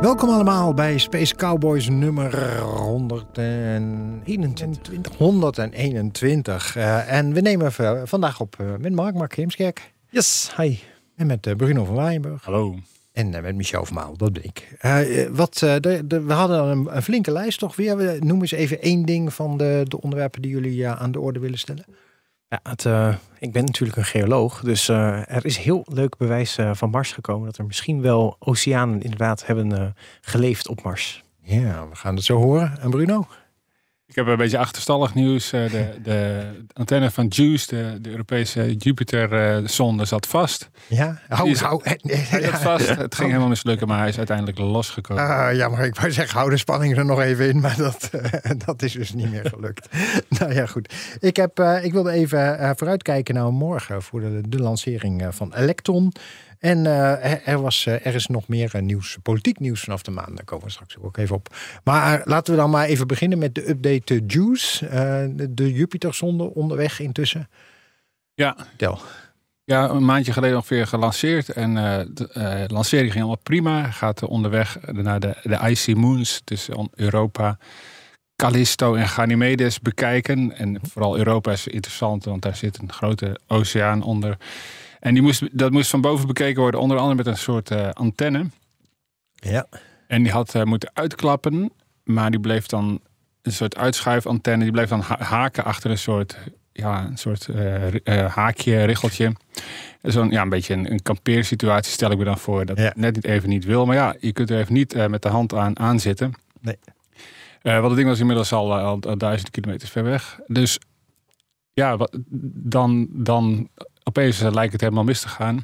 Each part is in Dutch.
Welkom allemaal bij Space Cowboys nummer 121. 121. Uh, en we nemen vandaag op uh, met Mark, Mark Heemskerk. Yes, hi. En met uh, Bruno van Waaienburg. Hallo. En uh, met Michel van Maal, dat ben ik. Uh, wat, de, de, we hadden een, een, flinke lijst toch weer. We noemen eens even één ding van de, de onderwerpen die jullie aan de orde willen stellen. Ja, uh, ik ben natuurlijk een geoloog, dus uh, er is heel leuk bewijs uh, van Mars gekomen dat er misschien wel oceanen inderdaad hebben geleefd op Mars. Ja, we gaan het zo horen. En Bruno? Ik heb een beetje achterstallig nieuws. De, de antenne van JUICE, de, de Europese Jupiter-zonde, zat vast. Ja, hou, is, hou. Hij zat vast. Het ging helemaal mislukken, maar hij is uiteindelijk losgekomen. Uh, ja, maar ik wou zeggen, hou de spanning er nog even in. Maar dat, uh, dat is dus niet meer gelukt. nou ja, goed. Ik, heb, uh, ik wilde even vooruitkijken naar morgen voor de, de lancering van Electron. En uh, er, was, uh, er is nog meer uh, nieuws, politiek nieuws vanaf de maand. Daar komen we straks ook even op. Maar laten we dan maar even beginnen met de update JUICE. de, de Jupiterzonde onderweg intussen. Ja. Tel. Ja, een maandje geleden ongeveer gelanceerd. En de lancering ging allemaal prima. Gaat onderweg naar de, de Icy Moons. Dus Europa, Callisto en Ganymedes bekijken. En vooral Europa is interessant, want daar zit een grote oceaan onder. En die moest, dat moest van boven bekeken worden, onder andere met een soort uh, antenne. Ja. En die had uh, moeten uitklappen, maar die bleef dan een soort uitschuifantenne, die bleef dan ha haken achter een soort, ja, een soort uh, haakje, richeltje. Zo'n ja, een beetje een, een kampeersituatie stel ik me dan voor, dat ja. net niet even niet wil. Maar ja, je kunt er even niet met de hand aan aanzitten. Nee. want het ding was inmiddels al, al, al duizend kilometer ver weg. Dus ja, wat, dan, dan opeens lijkt het helemaal mis te gaan.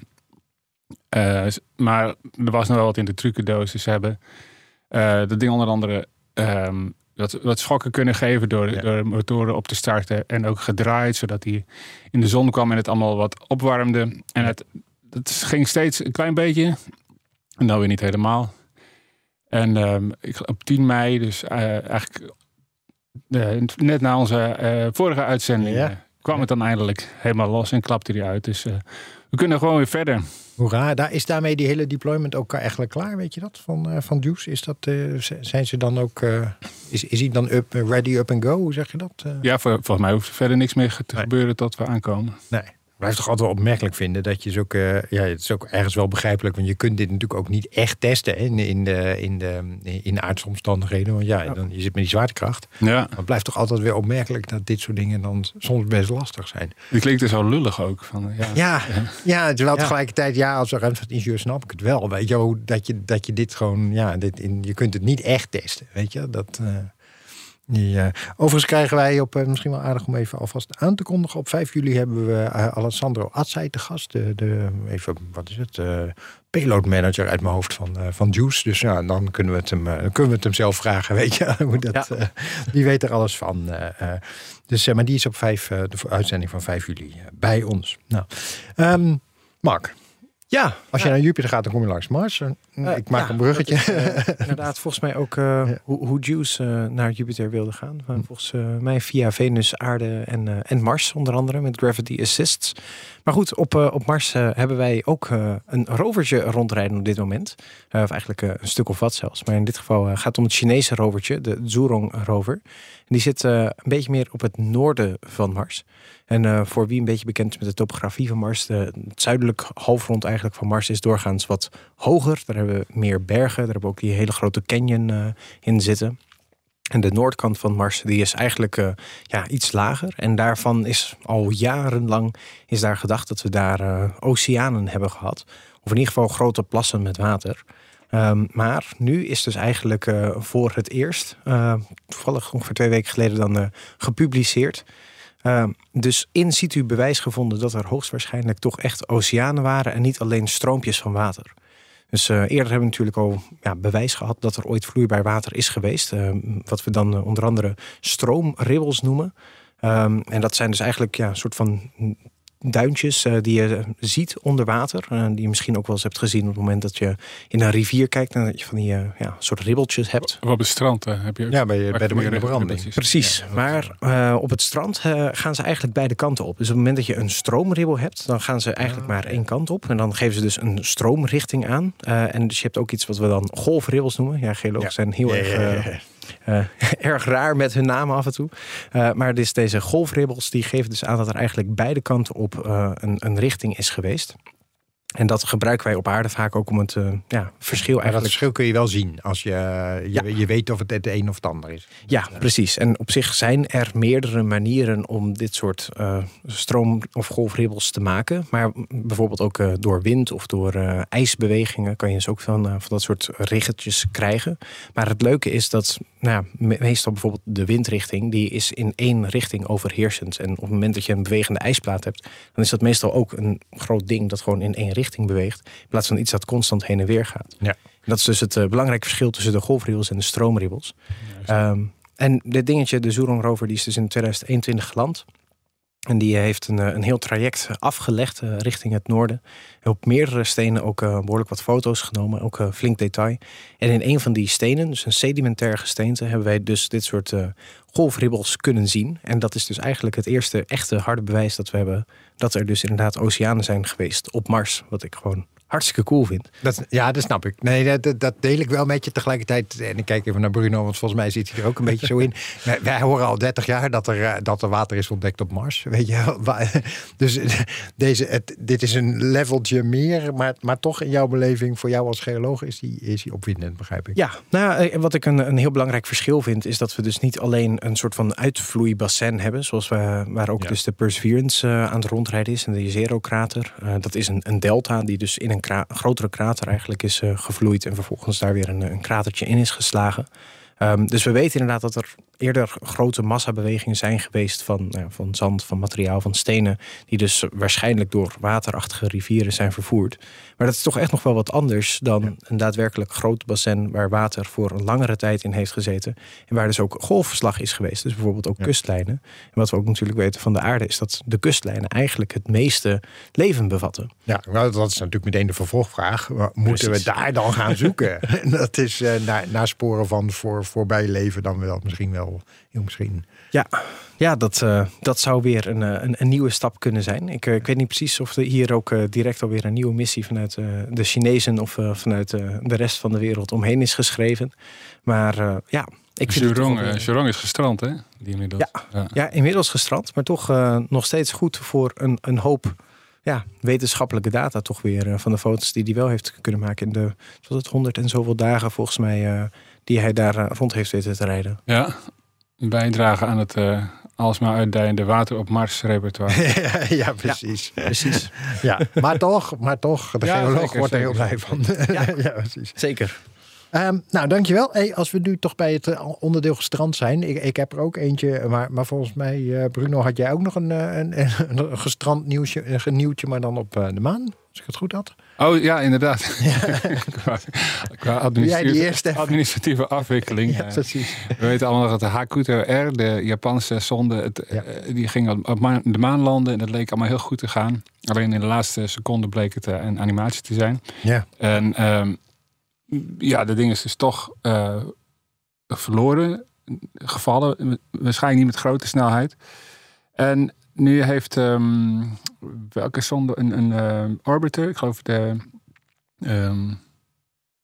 Uh, maar er was nog wel wat in de trucendoos. Ze hebben uh, dat ding onder andere um, wat, wat schokken kunnen geven door, ja. door motoren op te starten. En ook gedraaid, zodat hij in de zon kwam en het allemaal wat opwarmde. En het, het ging steeds een klein beetje. En dan weer niet helemaal. En um, ik, op 10 mei, dus uh, eigenlijk net na onze vorige uitzending... Ja kwam het dan eindelijk helemaal los en klapte hij uit. Dus uh, we kunnen gewoon weer verder. Hoera, daar is daarmee die hele deployment ook eigenlijk klaar, weet je dat? Van, uh, van Juice, is dat, uh, zijn ze dan ook, is, is hij dan up, ready, up and go? Hoe zeg je dat? Ja, voor, volgens mij hoeft er verder niks meer te nee. gebeuren tot we aankomen. Nee. Blijf toch altijd wel opmerkelijk vinden dat je ook, uh, ja, het is ook ergens wel begrijpelijk, want je kunt dit natuurlijk ook niet echt testen hè, in, in, de, in, de, in de aardsomstandigheden. Want ja, dan, je zit met die zwaartekracht. Ja. Maar het blijft toch altijd weer opmerkelijk dat dit soort dingen dan soms best lastig zijn. Die klinkt er zo lullig ook. Van, ja, ja, ja. ja terwijl ja. tegelijkertijd, ja, als ruimtevaartingenieur snap ik het wel. Weet je, dat je, dat je dit gewoon, ja, dit in, je kunt het niet echt testen. Weet je, dat. Uh, ja. Overigens krijgen wij op, uh, misschien wel aardig om even alvast aan te kondigen. Op 5 juli hebben we uh, Alessandro Atzai te gast. De, de, even, wat is het? Uh, payload manager uit mijn hoofd van, van Juice. Dus ja, dan kunnen we het hem, dan kunnen we het hem zelf vragen. Weet je, hoe dat, ja. die weet er alles van. dus, maar die is op 5, de uitzending van 5 juli bij ons. Nou, um, Mark. Ja, als je ja. naar Jupiter gaat, dan kom je langs Mars. Uh, ik maak ja, een bruggetje. Is, uh, inderdaad, volgens mij ook uh, ja. hoe, hoe Juice naar Jupiter wilde gaan. Hm. Volgens mij via Venus, Aarde en, en Mars onder andere met gravity assists. Maar goed, op, op Mars hebben wij ook een rovertje rondrijden op dit moment. of eigenlijk een stuk of wat zelfs. Maar in dit geval gaat het om het Chinese rovertje, de Zhurong rover. Die zit een beetje meer op het noorden van Mars. En uh, voor wie een beetje bekend is met de topografie van Mars, de, het zuidelijk halfrond eigenlijk van Mars is doorgaans wat hoger. Daar hebben we meer bergen, daar hebben we ook die hele grote canyon uh, in zitten. En de noordkant van Mars die is eigenlijk ja, iets lager. En daarvan is al jarenlang is daar gedacht dat we daar oceanen hebben gehad. Of in ieder geval grote plassen met water. Um, maar nu is dus eigenlijk uh, voor het eerst, uh, toevallig ongeveer twee weken geleden dan uh, gepubliceerd. Ehm, dus in situ bewijs gevonden dat er hoogstwaarschijnlijk toch echt oceanen waren en niet alleen stroompjes van water. Dus eh, eerder hebben we natuurlijk al ja, bewijs gehad dat er ooit vloeibaar water is geweest. eh, wat we dan eh, onder andere stroomribbels noemen. Ehm, en dat zijn dus eigenlijk ja, een soort van duintjes eh, die je ziet onder water. eh, die je misschien ook wel eens hebt gezien op het moment dat je in een rivier kijkt. En dat je van die eh, ja, soort ribbeltjes hebt. Op het strand heb je ook. Ja, bij, bij de branding. ribbeltjes. Precies, maar eh, op het strand eh, gaan ze eigenlijk beide kanten op. Dus op het moment dat je een stroomribbel hebt, dan gaan ze eigenlijk maar één kant op. En dan geven ze dus een stroomrichting aan. Eh, en dus je hebt ook iets wat we dan golfribbels noemen. Ja, geologen Ja. zijn heel Ja, erg, eh, erg raar met hun namen af en toe. Eh, maar dus deze golfribbels die geven dus aan dat er eigenlijk beide kanten op eh, een, een richting is geweest. En dat gebruiken wij op aarde vaak ook om het eh, ja, verschil Maar dat eigenlijk verschil kun je wel zien als je, je, Ja. je weet of het het een of het ander is. Ja, precies. En op zich zijn er meerdere manieren om dit soort eh, stroom- of golfribbels te maken. Maar bijvoorbeeld ook eh, door wind of door ijsbewegingen kan je dus ook van, van dat soort riggetjes krijgen. Maar het leuke is dat nou me- meestal bijvoorbeeld de windrichting, die is in één richting overheersend. En op het moment dat je een bewegende ijsplaat hebt, dan is dat meestal ook een groot ding dat gewoon in één richting beweegt. In plaats van iets dat constant heen en weer gaat. Ja. Dat is dus het eh, belangrijke verschil tussen de golfribbels en de stroomribbels. Ehm, en dit dingetje, de Zhurong rover, die is dus in 2021 geland. En die heeft een, eh, een heel traject afgelegd eh, richting het noorden. En op meerdere stenen ook eh, behoorlijk wat foto's genomen, ook flink detail. En in een van die stenen, dus een sedimentair gesteente, hebben wij dus dit soort golfribbels kunnen zien. En dat is dus eigenlijk het eerste echte harde bewijs dat we hebben dat er dus inderdaad oceanen zijn geweest op Mars. Wat ik gewoon hartstikke cool vind. Dat, ja, dat snap ik. Nee, dat- dat, deel ik wel met je tegelijkertijd. En ik kijk even naar Bruno, want volgens mij zit hij er ook een beetje zo in. Wij, wij horen al 30 jaar dat er, eh, dat er water is ontdekt op Mars. Weet je Dus deze, het, dit is een leveltje meer, maar, maar toch in jouw beleving, voor jou als geoloog, is die, is die opwindend, begrijp ik. Ja, nou, eh, wat ik een, een heel belangrijk verschil vind, is dat we dus niet alleen een soort van uitvloeibassin hebben, zoals we, waar ook Ja. dus de Perseverance eh, aan het rondrijden is en de Jezero-krater. Dat is een, een delta die dus in een kra- grotere krater eigenlijk is eh, gevloeid en vervolgens daar weer een, een kratertje in is geslagen. Ehm, dus we weten inderdaad dat er eerder grote massabewegingen zijn geweest van, nou ja, van zand, van materiaal, van stenen, die dus waarschijnlijk door waterachtige rivieren zijn vervoerd. Maar dat is toch echt nog wel wat anders dan een daadwerkelijk groot bassin waar water voor een langere tijd in heeft gezeten. En waar dus ook golfslag is geweest. Dus bijvoorbeeld ook Ja. kustlijnen. En wat we ook natuurlijk weten van de aarde is dat de kustlijnen eigenlijk het meeste leven bevatten. Ja, nou, dat is natuurlijk meteen de vervolgvraag. Moeten Precies. we daar dan gaan zoeken? dat is eh, naar, naar sporen van voor, voorbij leven dan wel misschien wel. Heel misschien. Ja, ja dat, eh, dat zou weer een, eh, een, een nieuwe stap kunnen zijn. Ik, eh, ik weet niet precies of er hier ook eh, direct alweer een nieuwe missie vanuit eh, de Chinezen of eh, vanuit eh, de rest van de wereld omheen is geschreven. Maar eh, ja, ik vind het toch Jurong, wel is gestrand, hè? Die inmiddels. Ja. Ja, inmiddels gestrand, maar toch eh, nog steeds goed voor een, een hoop ja, wetenschappelijke data toch weer van de foto's die hij wel heeft kunnen maken in de wat was het, 100 en zoveel dagen volgens mij eh, die hij daar rond heeft weten te rijden. Ja. Bijdragen aan het eh, alsmaar uitdijende water op Mars repertoire. ja, precies. Precies. Ja, maar toch, maar toch, de Ja, geoloog zeker, wordt er heel blij van. Ja. Ja, precies. Zeker. Ehm, nou, dankjewel. Hey, als we nu toch bij het eh, onderdeel gestrand zijn. Ik, ik heb er ook eentje, maar, maar volgens mij, eh, Bruno, had jij ook nog een, eh, een, een, een gestrand nieuwtje, een nieuwtje, maar dan op de maan. Als ik het goed had. Oh ja, inderdaad. qua qua Jij administratieve, afwikkeling. Ja, we weten allemaal dat de Hakuto R, de Japanse zonde, het, Ja. die ging op- maan- de maan landen. En dat leek allemaal heel goed te gaan. Alleen in de laatste seconde bleek het een animatie te zijn. Ja. En ehm, ja, de ding is dus toch eh, verloren, gevallen. Waarschijnlijk niet met grote snelheid. En nu heeft ehm, welke zonde een, een eh, orbiter, ik geloof de. ehm,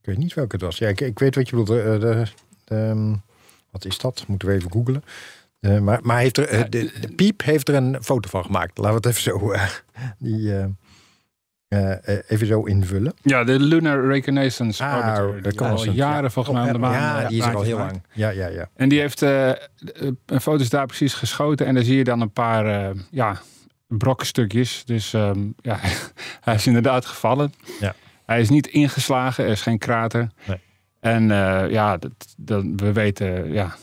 Ik weet niet welke het was. Ja, ik, ik weet wat je bedoelt. De, de, de, ehm, wat is dat? Moeten we even googlen. Eh, maar maar heeft er, eh, de, de Piep heeft er een foto van gemaakt. Laten we het even zo, eh, die, eh, eh, even zo invullen. ja, de Lunar Reconnaissance Ah, Orbiter. kan al jaren volgens mij aan de maan. Ja, eh, die is er al heel lang. Ja, ja, ja. En die heeft eh, foto's daar precies geschoten. En daar zie je dan een paar eh, ja, brokstukjes. Dus ehm, ja, hij is inderdaad gevallen. Ja. Hij is niet ingeslagen, er is geen krater. Nee. En ja, dat, dat, we weten, ja,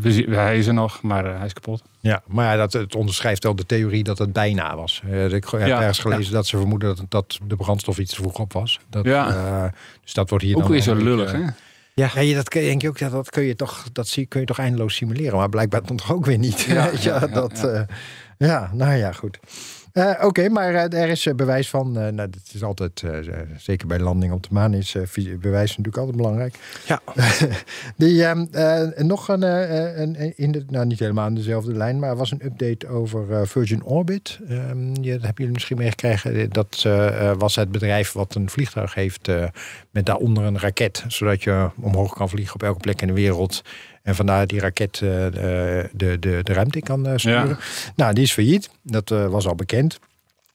we, hij is er nog, maar eh, hij is kapot. Ja, maar ja, dat, het onderschrijft wel de theorie dat het bijna was. Eh, ik heb Ja, ergens gelezen dat ze vermoeden dat, dat de brandstof iets te vroeg op was. Dat, Ja. eh, dus dat wordt hier Ook dan weer zo lullig, hè? Ja, Ja, je- dat denk je ook, dat kun je toch, dat zie, kun je toch eindeloos simuleren, maar blijkbaar dan toch ook weer niet. Ja, dat, ja, nou ja, goed. Eh, Oké, maar eh, er is eh, bewijs van. nou, het is altijd, zeker bij landing op de maan, is bewijs natuurlijk altijd belangrijk. Ja. Die, ehm, eh, nog een, een, in de, nou niet helemaal in dezelfde lijn, maar er was een update over Virgin Orbit. Ehm, ja, dat hebben jullie misschien meegekregen. Dat was het bedrijf wat een vliegtuig heeft met daaronder een raket, zodat je omhoog kan vliegen op elke plek in de wereld. En vandaar die raket eh, de, de, de, de ruimte in kan eh, sturen. Ja. Nou, die is failliet. Dat eh, was al bekend.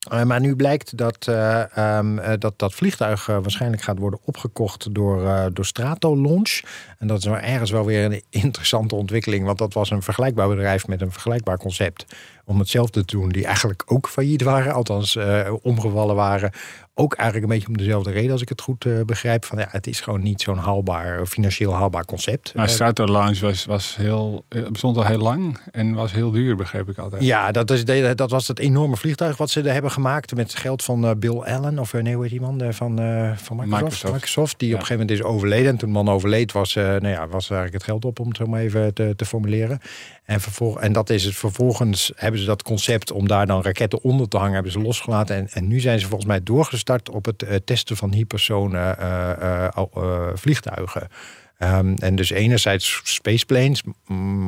Eh, maar nu blijkt dat, eh, ehm, eh, dat dat vliegtuig eh, waarschijnlijk gaat worden opgekocht door, eh, door Strato Launch. En dat is wel ergens wel weer een interessante ontwikkeling. Want dat was een vergelijkbaar bedrijf met een vergelijkbaar concept. Om hetzelfde te doen, die eigenlijk ook failliet waren. Althans, eh, omgevallen waren. Ook eigenlijk een beetje om dezelfde reden, als ik het goed eh, begrijp. Van ja, het is gewoon niet zo'n haalbaar, financieel haalbaar concept. Maar Eh, Strato Lounge was, was heel, eh, bestond al heel lang en was heel duur, begreep ik altijd. Ja, dat, is, dat was het enorme vliegtuig wat ze er hebben gemaakt. Met geld van eh, Bill Allen. Of eh, nee, hoe heet die man? eh, van, eh, van Microsoft. Microsoft. Microsoft. Die Ja. op een gegeven moment is overleden. En toen de man overleed was, eh, nou ja, was eigenlijk het geld op. Om het zo maar even te, te formuleren. En, vervolg, en dat is het. Vervolgens hebben ze dat concept om daar dan raketten onder te hangen. Hebben ze losgelaten. En, en nu zijn ze volgens mij doorgestart op het eh, testen van hypersonen eh, eh, vliegtuigen. Ehm, en dus enerzijds spaceplanes,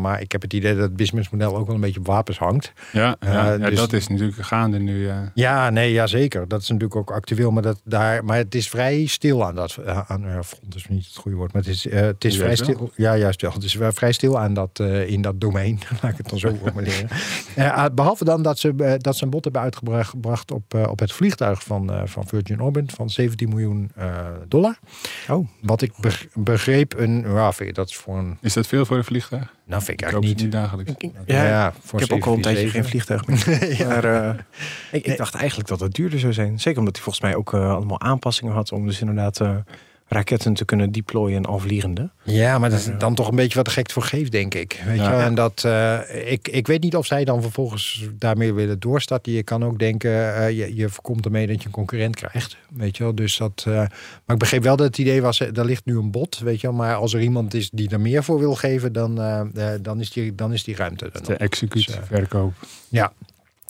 maar ik heb het idee dat het businessmodel ook wel een beetje op wapens hangt. Ja, ja, Eh, ja, dus- dat is natuurlijk gaande nu. ja. Ja, nee, ja, zeker. Dat is natuurlijk ook actueel, maar, dat, daar, maar het is vrij stil aan dat eh, aan, eh, front is niet het goede woord, maar het is, het is vrij Juist wel. stil. Ja, juist wel. Het is wel vrij stil aan dat in dat domein, laat ik het dan zo formuleren. Eh, behalve dan dat ze, dat ze een bod hebben uitgebracht gebracht op, op het vliegtuig van, van Virgin Orbit van 17 miljoen dollar. Oh. Wat ik beg- begreep, een, ja, vind je, dat is voor een, Is dat veel voor een vliegtuig? nou vind ik Ik eigenlijk niet. niet dagelijks. Ja, voor ik heb ook al een tijdje geen 747. vliegtuig meer. Ja. Maar eh, ik, ik dacht eigenlijk dat het duurder zou zijn. Zeker omdat hij volgens mij ook eh, allemaal aanpassingen had om dus inderdaad eh, raketten te kunnen deployen al vliegende. Ja, maar dat is dan toch een beetje wat de gek voor geeft, denk ik. Weet Ja. je? wel? En dat, eh, ik, ik weet niet of zij dan vervolgens daarmee willen doorstarten. Je kan ook denken, eh, je, je voorkomt ermee dat je een concurrent krijgt. Weet je wel? Dus dat, eh, maar ik begreep wel dat het idee was, eh, er ligt nu een bot. Weet je wel? Maar als er iemand is die er meer voor wil geven, dan, eh, eh, dan, is, die, dan is die ruimte er De nog. executie, Dus, eh, verkoop. Ja.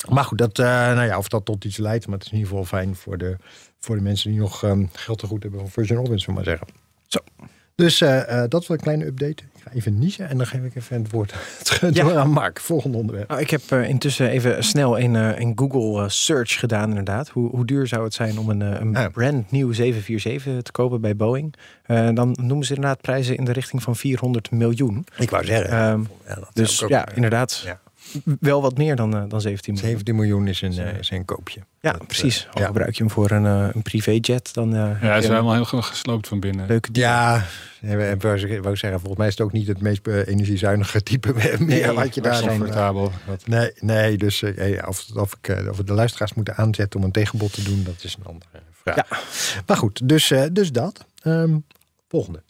Maar goed, dat, eh, nou ja, of dat tot iets leidt. Maar het is in ieder geval fijn voor de, voor de mensen die nog ehm, geld te goed hebben van Virgin Orbit, zullen maar zeggen. Zo. Dus eh, eh, dat was een kleine update. Ik ga even niezen en dan geef ik even het woord terug Ja. door aan Mark. Volgende onderwerp. Nou, ik heb eh, intussen even snel een, een Google search gedaan inderdaad. Hoe, hoe duur zou het zijn om een, een brand nieuw 747 te kopen bij Boeing? Dan noemen ze inderdaad prijzen in de richting van 400 miljoen. Ik wou zeggen. Ehm, ja, dat dus ja, inderdaad. ja. Wel wat meer dan, eh, dan 17 miljoen. 17 miljoen is een, eh, is een koopje. Ja, Dat, eh, precies. Al ja. gebruik je hem voor een, eh, een privéjet, dan eh, Ja, zijn een helemaal heel goed gesloopt van binnen. leuke. Ja, en ik wou zeggen, wou zeggen, volgens mij is het ook niet het meest eh, energiezuinige type meer Nee, wat je daar dan... eh, comfortabel. Wat- Nee, nee dus eh, eh, of, of, ik, eh, of we de luisteraars moeten aanzetten om een tegenbod te doen, dat is een andere vraag. Ja. Maar goed, dus, eh, dus dat. Ehm, volgende.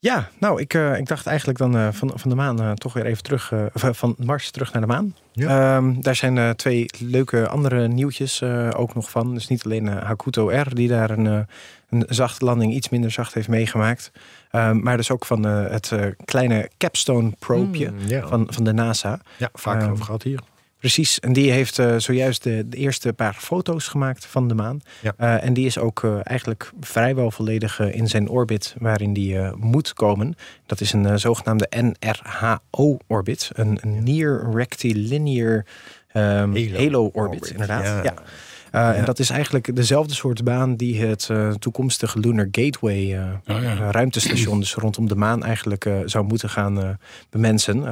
Ja, nou, ik, eh, ik dacht eigenlijk dan eh, van, van de maan eh, toch weer even terug, van Mars terug naar de maan. Ehm, daar zijn twee leuke andere nieuwtjes ook nog van. Dus niet alleen Hakuto R, die daar een, een zachte landing iets minder zacht heeft meegemaakt. Ehm, maar dus ook van het kleine Capstone probeje Mm, van, van de NASA. ja, vaak ehm, over gehad hier. Precies, en die heeft eh, zojuist de, de eerste paar foto's gemaakt van de maan. Ja. Eh, en die is ook eh, eigenlijk vrijwel volledig in zijn orbit waarin die moet komen. Dat is een zogenaamde NRHO-orbit, een, een Near Rectilinear Halo Halo-orbit, orbit, inderdaad. ja. Ja. Eh, En dat is eigenlijk dezelfde soort baan die het eh, toekomstige Lunar Gateway eh, Oh, ja. ruimtestation, dus rondom de maan, eigenlijk zou moeten gaan bemensen.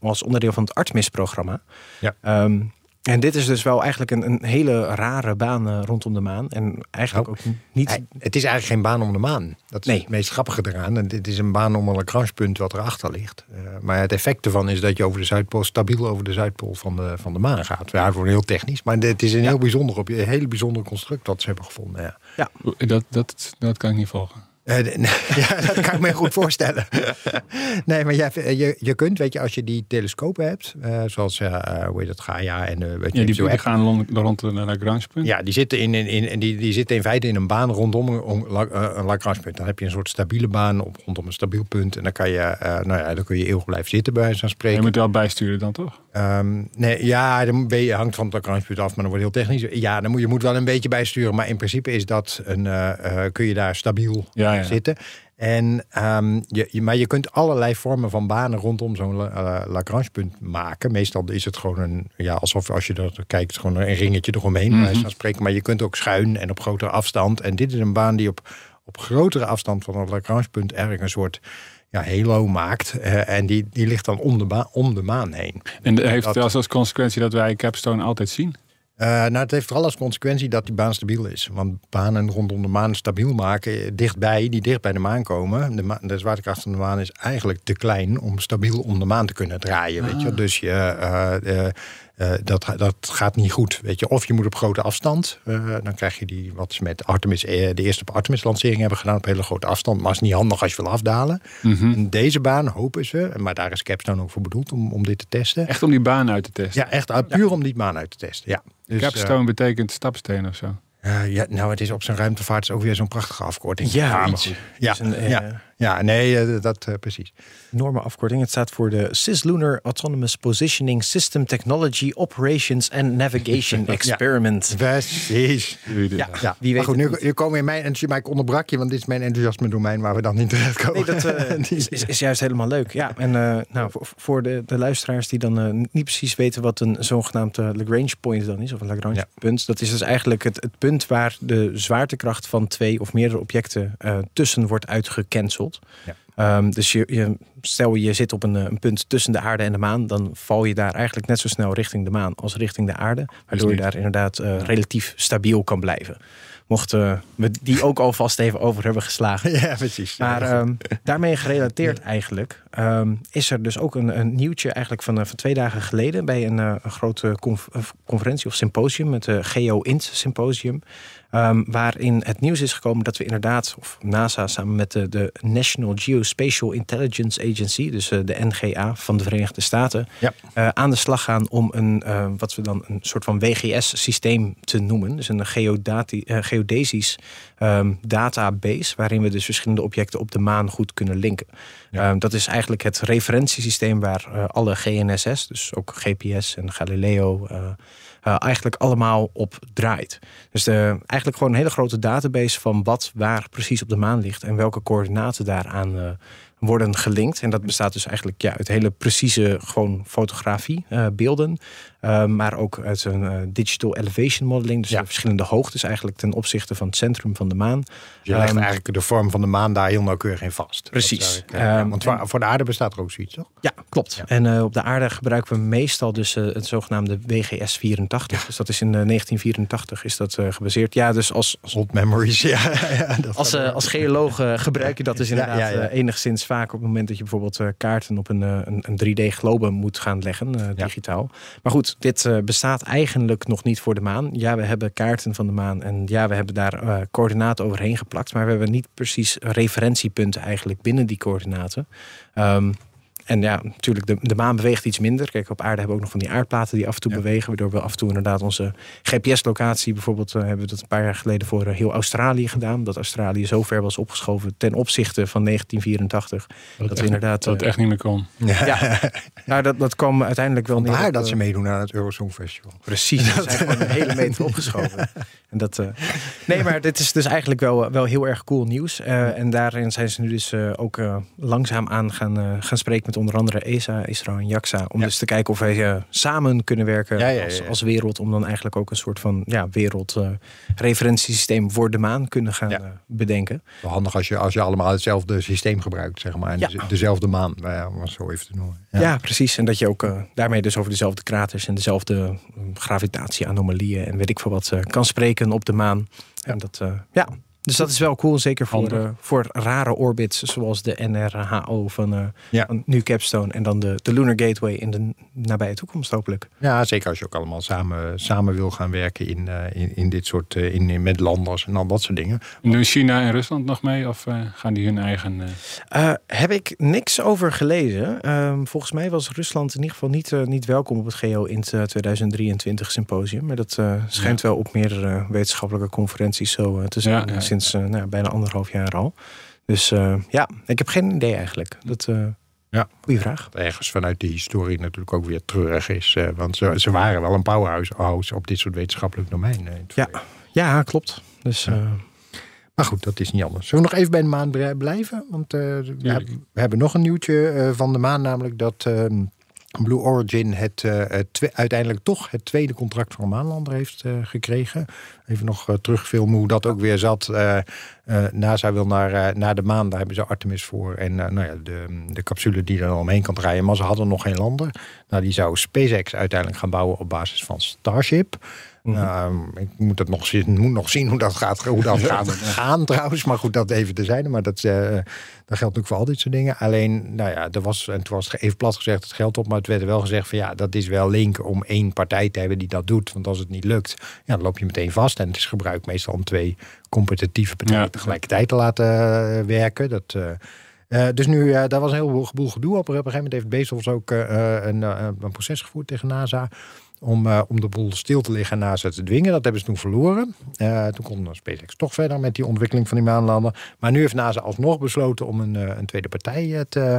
als onderdeel van het Artemis-programma. Ja. Ehm, en dit is dus wel eigenlijk een, een hele rare baan eh, rondom de maan. En eigenlijk Nou, ook niet. Het is eigenlijk geen baan om de maan. Dat is Nee. het meest grappige eraan. En dit is een baan om een Lagrangepunt wat erachter ligt. Eh, maar het effect ervan is dat je over de Zuidpool, stabiel over de Zuidpool van de, van de maan gaat. Ja, voor heel technisch. Maar het is een heel bijzonder, op, een hele bijzondere construct wat ze hebben gevonden. Ja. Dat, dat, dat kan ik niet volgen. Eh, ja, dat kan ik me goed voorstellen. nee, maar jij, je, je kunt, weet je, als je die telescopen hebt, eh, zoals, eh, eh, hoe heet dat, Gaia en eh, weet je, Ja, die, zo die gaan rond, rond een Lagrange-punt. Ja, die zitten, in, in, in, en die, die zitten in feite in een baan rondom een, eh, een Lagrange-punt. Dan heb je een soort stabiele baan op, rondom een stabiel punt. En dan, kan je, eh, nou ja, dan kun je eeuwig blijven zitten, bij wijze van Je spreken. moet wel bijsturen dan toch? Ehm, nee, ja, dan ben je, hangt van het Lagrange-punt af, maar dan wordt heel technisch. Ja, dan moet, je moet wel een beetje bijsturen. Maar in principe is dat een, eh, eh, kun je daar stabiel Ja, ja. Zitten. En, ehm, je, je- maar je kunt allerlei vormen van banen rondom zo'n La- Lagrange-punt maken. Meestal is het gewoon een, ja, alsof als je er kijkt, gewoon een ringetje eromheen, van spreken. Maar je kunt ook schuin en op grotere afstand. En dit is een baan die op, op grotere afstand van het Lagrange-punt eigenlijk een soort ja, halo maakt. Eh, en die, die ligt dan om de, om de maan heen. En de- heeft Dat- als consequentie dat wij Capstone altijd zien? Eh, nou, het heeft vooral als consequentie dat die baan stabiel is. Want banen rondom de maan stabiel maken, eh, dichtbij, die dicht bij de maan komen. De, ma- de zwaartekracht van de maan is eigenlijk te klein om stabiel om de maan te kunnen draaien. Weet je? Dus je, eh, eh, dat, dat gaat niet goed. Weet je? Of je moet op grote afstand. eh, dan krijg je die wat ze met Artemis, eh, de eerste Artemis-lancering hebben gedaan op hele grote afstand. Maar is niet handig als je wil afdalen. En deze baan hopen ze, maar daar is Capstone ook voor bedoeld om, om dit te testen. Echt om die baan uit te testen. Ja, echt puur om die baan uit te testen. Ja. Dus, Capstone betekent stapsteen of zo. ja, nou, het is op zijn ruimtevaart is ook weer zo'n prachtige afkorting. Ja, iets. een, ja, ja, nee, eh, dat eh, precies. enorme afkorting. Het staat voor de Cislunar Autonomous Positioning System Technology Operations and Navigation Experiment. Precies. Ja, Ja, wie weet maar goed, nu, nu komen we in mijn enthousiasme, maar ik onderbrak je, want dit is mijn enthousiasme domein waar we dan niet terecht komen. Nee, dat eh, is, is, is juist helemaal leuk. Ja, en eh, nou, voor, voor de, de luisteraars die dan niet precies weten wat een zogenaamd Lagrange point dan is, of een Lagrange Ja. punt, dat is dus eigenlijk het, het punt waar de zwaartekracht van twee of meerdere objecten eh, tussen wordt uitgecanceld. Ja. Ehm, dus je, je, stel je zit op een, eh, een punt tussen de aarde en de maan, dan val je daar eigenlijk net zo snel richting de maan als richting de aarde, waardoor je daar inderdaad eh, relatief stabiel kan blijven. Mochten we die ook alvast even over hebben geslagen. ja, precies. Maar ehm, daarmee gerelateerd eigenlijk ehm, is er dus ook een, een nieuwtje eigenlijk van, eh, van twee dagen geleden bij een, een grote conf- conferentie of symposium, het eh, GeoInt Symposium, ehm, waarin het nieuws is gekomen dat we inderdaad, of NASA samen met de, de National Geospatial Intelligence Agency, dus eh, de NGA van de Verenigde Staten, Ja. eh, aan de slag gaan om een, eh, wat we dan een soort van WGS-systeem te noemen. Dus een geodati- eh, geodesisch ehm, database, waarin we dus verschillende objecten op de maan goed kunnen linken. Ehm, dat is eigenlijk het referentiesysteem waar alle GNSS, dus ook GPS en Galileo, eh, eigenlijk allemaal op draait. Dus de, eigenlijk gewoon een hele grote database van wat waar precies op de maan ligt en welke coördinaten daaraan eh, worden gelinkt. En dat bestaat dus eigenlijk ja, uit hele precieze gewoon fotografie, eh, beelden. eh, maar ook uit een eh, digital elevation modeling. Dus Ja. verschillende hoogtes eigenlijk ten opzichte van het centrum van de maan. je legt ehm, eigenlijk de vorm van de maan daar heel nauwkeurig in vast. Precies. eh, ja, Ehm, want voor, voor de aarde bestaat er ook zoiets, toch? Ja, klopt. Ja. En op de aarde gebruiken we meestal dus het zogenaamde WGS 84. Dus dat is in eh, 1984 is dat gebaseerd. Ja, dus als, als, Old memories, ja. dat als, als geoloog gebruik je dat dus inderdaad enigszins vaak op het moment dat je bijvoorbeeld eh, kaarten op een, eh, een, een 3D-globe moet gaan leggen, eh, Ja. digitaal. Maar goed, dit bestaat eigenlijk nog niet voor de maan. Ja, we hebben kaarten van de maan en ja, we hebben daar coördinaten overheen geplakt, maar we hebben niet precies referentiepunten eigenlijk binnen die coördinaten. Ehm, en ja, natuurlijk, de, de maan beweegt iets minder. Kijk, op aarde hebben we ook nog van die aardplaten die af en toe Ja. bewegen. Waardoor we af en toe inderdaad onze GPS-locatie, bijvoorbeeld, eh, hebben we dat een paar jaar geleden voor eh, heel Australië gedaan. Dat Australië zo ver was opgeschoven ten opzichte van 1984. Dat, we inderdaad. Dat het eh, echt niet meer kon. ja, nou, dat, dat kwam uiteindelijk wel neer. Vandaar op, dat ze meedoen aan het Eurosong Festival. Precies, ze zijn gewoon een hele meter opgeschoven. En dat, eh, nee, maar dit is dus eigenlijk wel, wel heel erg cool nieuws. Eh, en daarin zijn ze nu dus ook eh, langzaam aan gaan, eh, gaan spreken met onder andere ESA, Israël en JAXA. Om Ja. dus te kijken of wij eh, samen kunnen werken Ja, ja, ja, als, ja. als wereld. Om dan eigenlijk ook een soort van ja, wereldreferentiesysteem voor de maan kunnen gaan Ja. eh, bedenken. Wel handig als je, als je allemaal hetzelfde systeem gebruikt, zeg maar. En Ja. deze- dezelfde maan, eh, om het zo even te noemen. Ja. precies. En dat je ook eh, daarmee dus over dezelfde kraters en dezelfde eh, gravitatie-anomalieën en weet ik veel wat eh, kan spreken op de maan. En dat, eh, ja, Dus dat is wel cool, zeker voor, eh, voor rare orbits zoals de NRHO van, eh, Ja. van nu Capstone en dan de, de Lunar Gateway in de nabije toekomst hopelijk. Ja, zeker als je ook allemaal samen, samen wil gaan werken in, eh, in, in dit soort, in, in- met landers en al dat soort dingen. Doen China en Rusland nog mee? Of eh, gaan die hun eigen... eh, Eh, heb ik niks over gelezen. Ehm, volgens mij was Rusland in ieder geval niet, niet welkom op het GEO in 2023 symposium. Maar dat eh, schijnt wel op meerdere wetenschappelijke conferenties zo te zijn. Ja. Sinds eh, nou, bijna anderhalf jaar al. Dus eh, ja, ik heb geen idee eigenlijk. Dat, eh Ja. Goeie vraag. Ergens vanuit de historie natuurlijk ook weer treurig is. eh, want ze, ze waren wel een powerhouse house op dit soort wetenschappelijk domein. Ja. Ja, klopt. Dus Ja. eh, Maar goed, dat is niet anders. Zullen we nog even bij de maan blijven? Want eh, we, hebben, we hebben nog een nieuwtje eh, van de maan. Namelijk dat ehm, Blue Origin het, eh, uiteindelijk toch het tweede contract voor een maanlander heeft eh, gekregen. Even nog eh, terugfilmen hoe dat ook weer zat. NASA wil naar, naar de maan, daar hebben ze Artemis voor. En nou ja, de, de capsule die er omheen kan draaien. Maar ze hadden nog geen lander. Nou, die zou SpaceX uiteindelijk gaan bouwen op basis van Starship. Nou, ik moet, het nog zien, moet nog zien hoe dat gaat, hoe dat gaat gaan trouwens. Maar goed, dat even terzijde. Maar dat, eh, dat geldt natuurlijk voor al dit soort dingen. Alleen, nou ja, er was, en toen was het even plat gezegd het geld op. Maar het werd wel gezegd van ja, dat is wel link om één partij te hebben die dat doet. Want als het niet lukt, ja, dan loop je meteen vast. En het is gebruikt meestal om twee competitieve partijen Ja. tegelijkertijd te laten eh, werken. Dat... eh, dus nu, daar was een heleboel gedoe op. Op een gegeven moment heeft Bezos ook een, een proces gevoerd tegen NASA. Om, eh, om de boel stil te liggen en NASA te dwingen. Dat hebben ze toen verloren. Eh, toen kon SpaceX toch verder met die ontwikkeling van die maanlander. Maar nu heeft NASA alsnog besloten om een, eh, een tweede partij eh,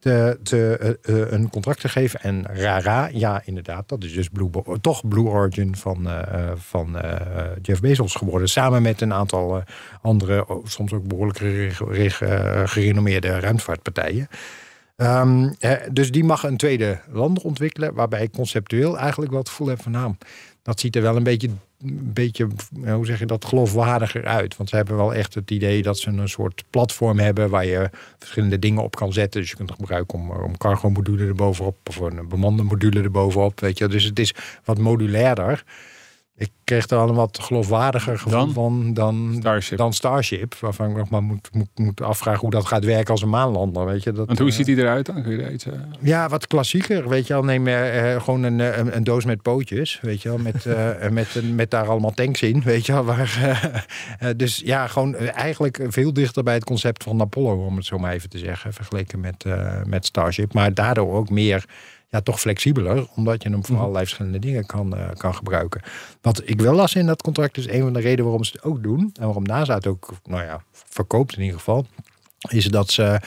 te, te, eh, eh, een contract te geven. En RARA, ja inderdaad, dat is dus Blue, toch Blue Origin van, eh, eh, van eh, Jeff Bezos geworden. Samen met een aantal eh, andere, oh, soms ook behoorlijk eh, gerenommeerde ruimtevaartpartijen. Ehm, eh, dus die mag een tweede lander ontwikkelen, waarbij ik conceptueel eigenlijk wel het gevoel heb van nou, dat ziet er wel een beetje, een beetje eh, hoe zeg je dat, geloofwaardiger uit. Want ze hebben wel echt het idee dat ze een soort platform hebben waar je verschillende dingen op kan zetten. Dus je kunt het gebruiken om, om cargo module erbovenop of een bemande module erbovenop. Weet je. Dus het is wat modulairder. Ik kreeg er al een wat geloofwaardiger gevoel Dan? van dan Starship. dan Starship. Waarvan ik nog maar moet, moet, moet afvragen hoe dat gaat werken als een maanlander. Weet je, dat, Want hoe eh, ziet hij eruit dan? Kun je iets... eh, ja, wat klassieker. Weet je wel, neem eh, gewoon een, een, een doos met pootjes. Weet je wel, met, met, met daar allemaal tanks in. Weet je wel, waar, dus ja, gewoon eigenlijk veel dichter bij het concept van Apollo, om het zo maar even te zeggen. Vergeleken met, met Starship. Maar daardoor ook meer, ja, toch flexibeler. Omdat je hem voor allerlei verschillende dingen kan, eh, kan gebruiken. Wat ik wel las in dat contract is een van de redenen waarom ze het ook doen. En waarom NASA het ook, nou ja, verkoopt in ieder geval. Is dat ze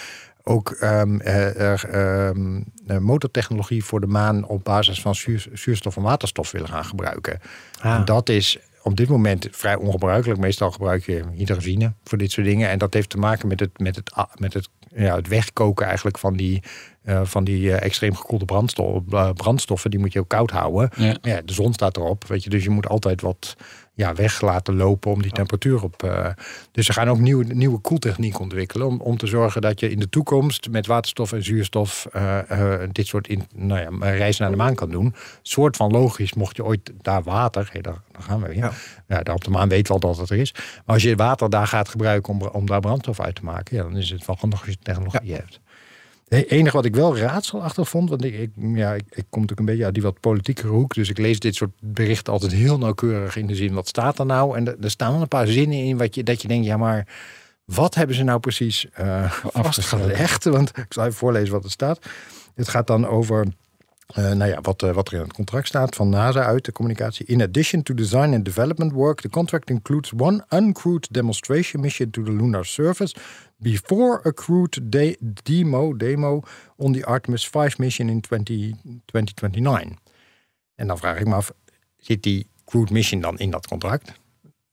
ook ehm, eh, ehm, eh, motortechnologie voor de maan op basis van zuur- zuurstof en waterstof willen gaan gebruiken. Ah. En dat is op dit moment vrij ongebruikelijk. Meestal gebruik je hydrazine voor dit soort dingen. En dat heeft te maken met het, met het, met het, ja, het wegkoken eigenlijk van die, eh, van die eh, extreem gekoelde brandstof, eh, brandstoffen. Die moet je ook koud houden. Ja. Ja, de zon staat erop, weet je, dus je moet altijd wat ja, weg laten lopen om die temperatuur op. dus ze gaan ook nieuwe, nieuwe koeltechniek ontwikkelen om, om te zorgen dat je in de toekomst met waterstof en zuurstof dit soort in, nou ja, reis naar de maan kan doen. Soort van logisch, mocht je ooit daar water, daar, daar gaan we weer. Ja. Ja. daar op de maan weet wel dat het er is. Maar als je water daar gaat gebruiken om, om daar brandstof uit te maken, ja, dan is het wel handig als je technologie hebt. Het enige wat ik wel raadselachtig vond, want ik, ik, ja, ik, ik kom natuurlijk een beetje uit die wat politiekere hoek, dus ik lees dit soort berichten altijd heel nauwkeurig in de zin, wat staat er nou? En er, staan wel een paar zinnen in wat je, dat je denkt, ja maar, wat hebben ze nou precies eh vastgelegd? Want ik zal even voorlezen wat er staat. Het gaat dan over eh, nou ja, wat, eh, wat er in het contract staat van NASA uit de communicatie. In addition to design and development work, the contract includes one uncrewed demonstration mission to the lunar surface before a crewed de- demo, demo on the Artemis 5 mission in 20, 2029. En dan vraag ik me af, zit die crewed mission dan in dat contract?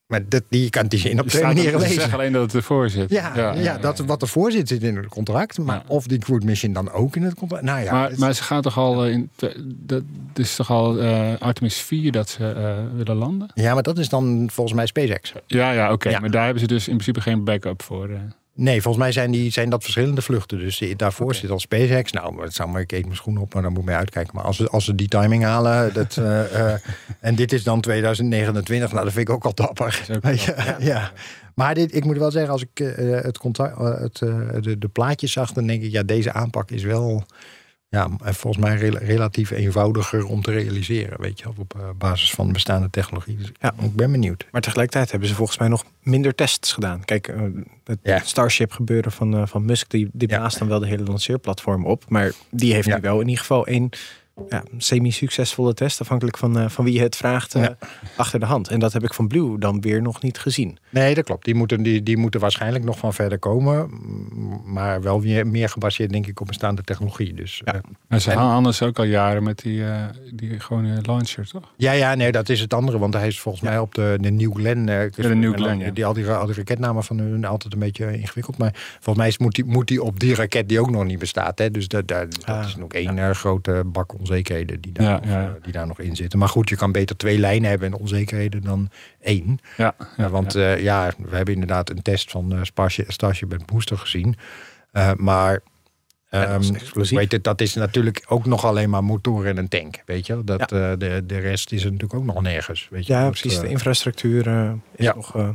Maar dat, die kan die zin op twee manieren Ze lezen. zeggen alleen dat het ervoor zit. Ja, ja, dat wat ervoor zit zit in het contract. Maar of die crewed mission dan ook in het contract. Nou ja, maar, maar ze gaan toch al eh, in. Dat is toch al eh, Artemis 4 dat ze eh, willen landen? ja, maar dat is dan volgens mij SpaceX. Ja, ja, oké. Maar daar hebben ze dus in principe geen backup voor. eh. Nee, volgens mij zijn, die, zijn dat verschillende vluchten. Dus eh, daarvoor zit al SpaceX. Nou, het zou maar, ik eet mijn schoen op, maar dan moet ik mee uitkijken. Maar als ze, als ze die timing halen, dat, eh, eh, en dit is dan 2029, nou, dat vind ik ook al dapper. ook ja. Maar dit, ik moet wel zeggen, als ik het contact, het, de, de plaatjes zag, dan denk ik, ja, deze aanpak is wel, ja, volgens mij rela- relatief eenvoudiger om te realiseren. Weet je, op eh, basis van bestaande technologie. Dus Ja. ik ben benieuwd. Maar tegelijkertijd hebben ze volgens mij nog minder tests gedaan. Kijk, eh, het Ja. Starship gebeuren van, eh, van Musk, die, die Ja. blaast dan wel de hele lanceerplatform op. Maar die heeft Ja. nu wel in ieder geval een ja, semi-succesvolle test, afhankelijk van, eh, van wie je het vraagt, eh, Ja. achter de hand. En dat heb ik van Blue dan weer nog niet gezien. Nee, dat klopt. Die moeten, die, die moeten waarschijnlijk nog van verder komen. Maar wel meer gebaseerd, denk ik, op bestaande technologie. Dus, Ja. eh, ze En- gaan anders ook al jaren met die, eh, die gewone launcher, toch? ja, ja, nee, dat is het andere. Want hij is volgens mij op de, de New Glenn. eh, de New Glenn. Die, al, die, al die raketnamen van hun altijd een beetje ingewikkeld. Maar volgens mij is, moet, die, moet die op die raket die ook nog niet bestaat. Hè? Dus dat, dat, dat Ah, is nog één grote bak onzekerheden die daar, Ja, nog, ja. eh, die daar nog in zitten. Maar goed, je kan beter twee lijnen hebben en onzekerheden dan één. Ja, Ja, want ja. ja, we hebben inderdaad een test van eh Starship, Starship en Booster gezien. Eh, maar ehm, explosief. weet het, dat is natuurlijk ook nog alleen maar motor en een tank. Weet je, dat, eh, de, de rest is er natuurlijk ook nog nergens. Weet je? Ja, precies. eh, De infrastructuur eh, is ja. nog... eh,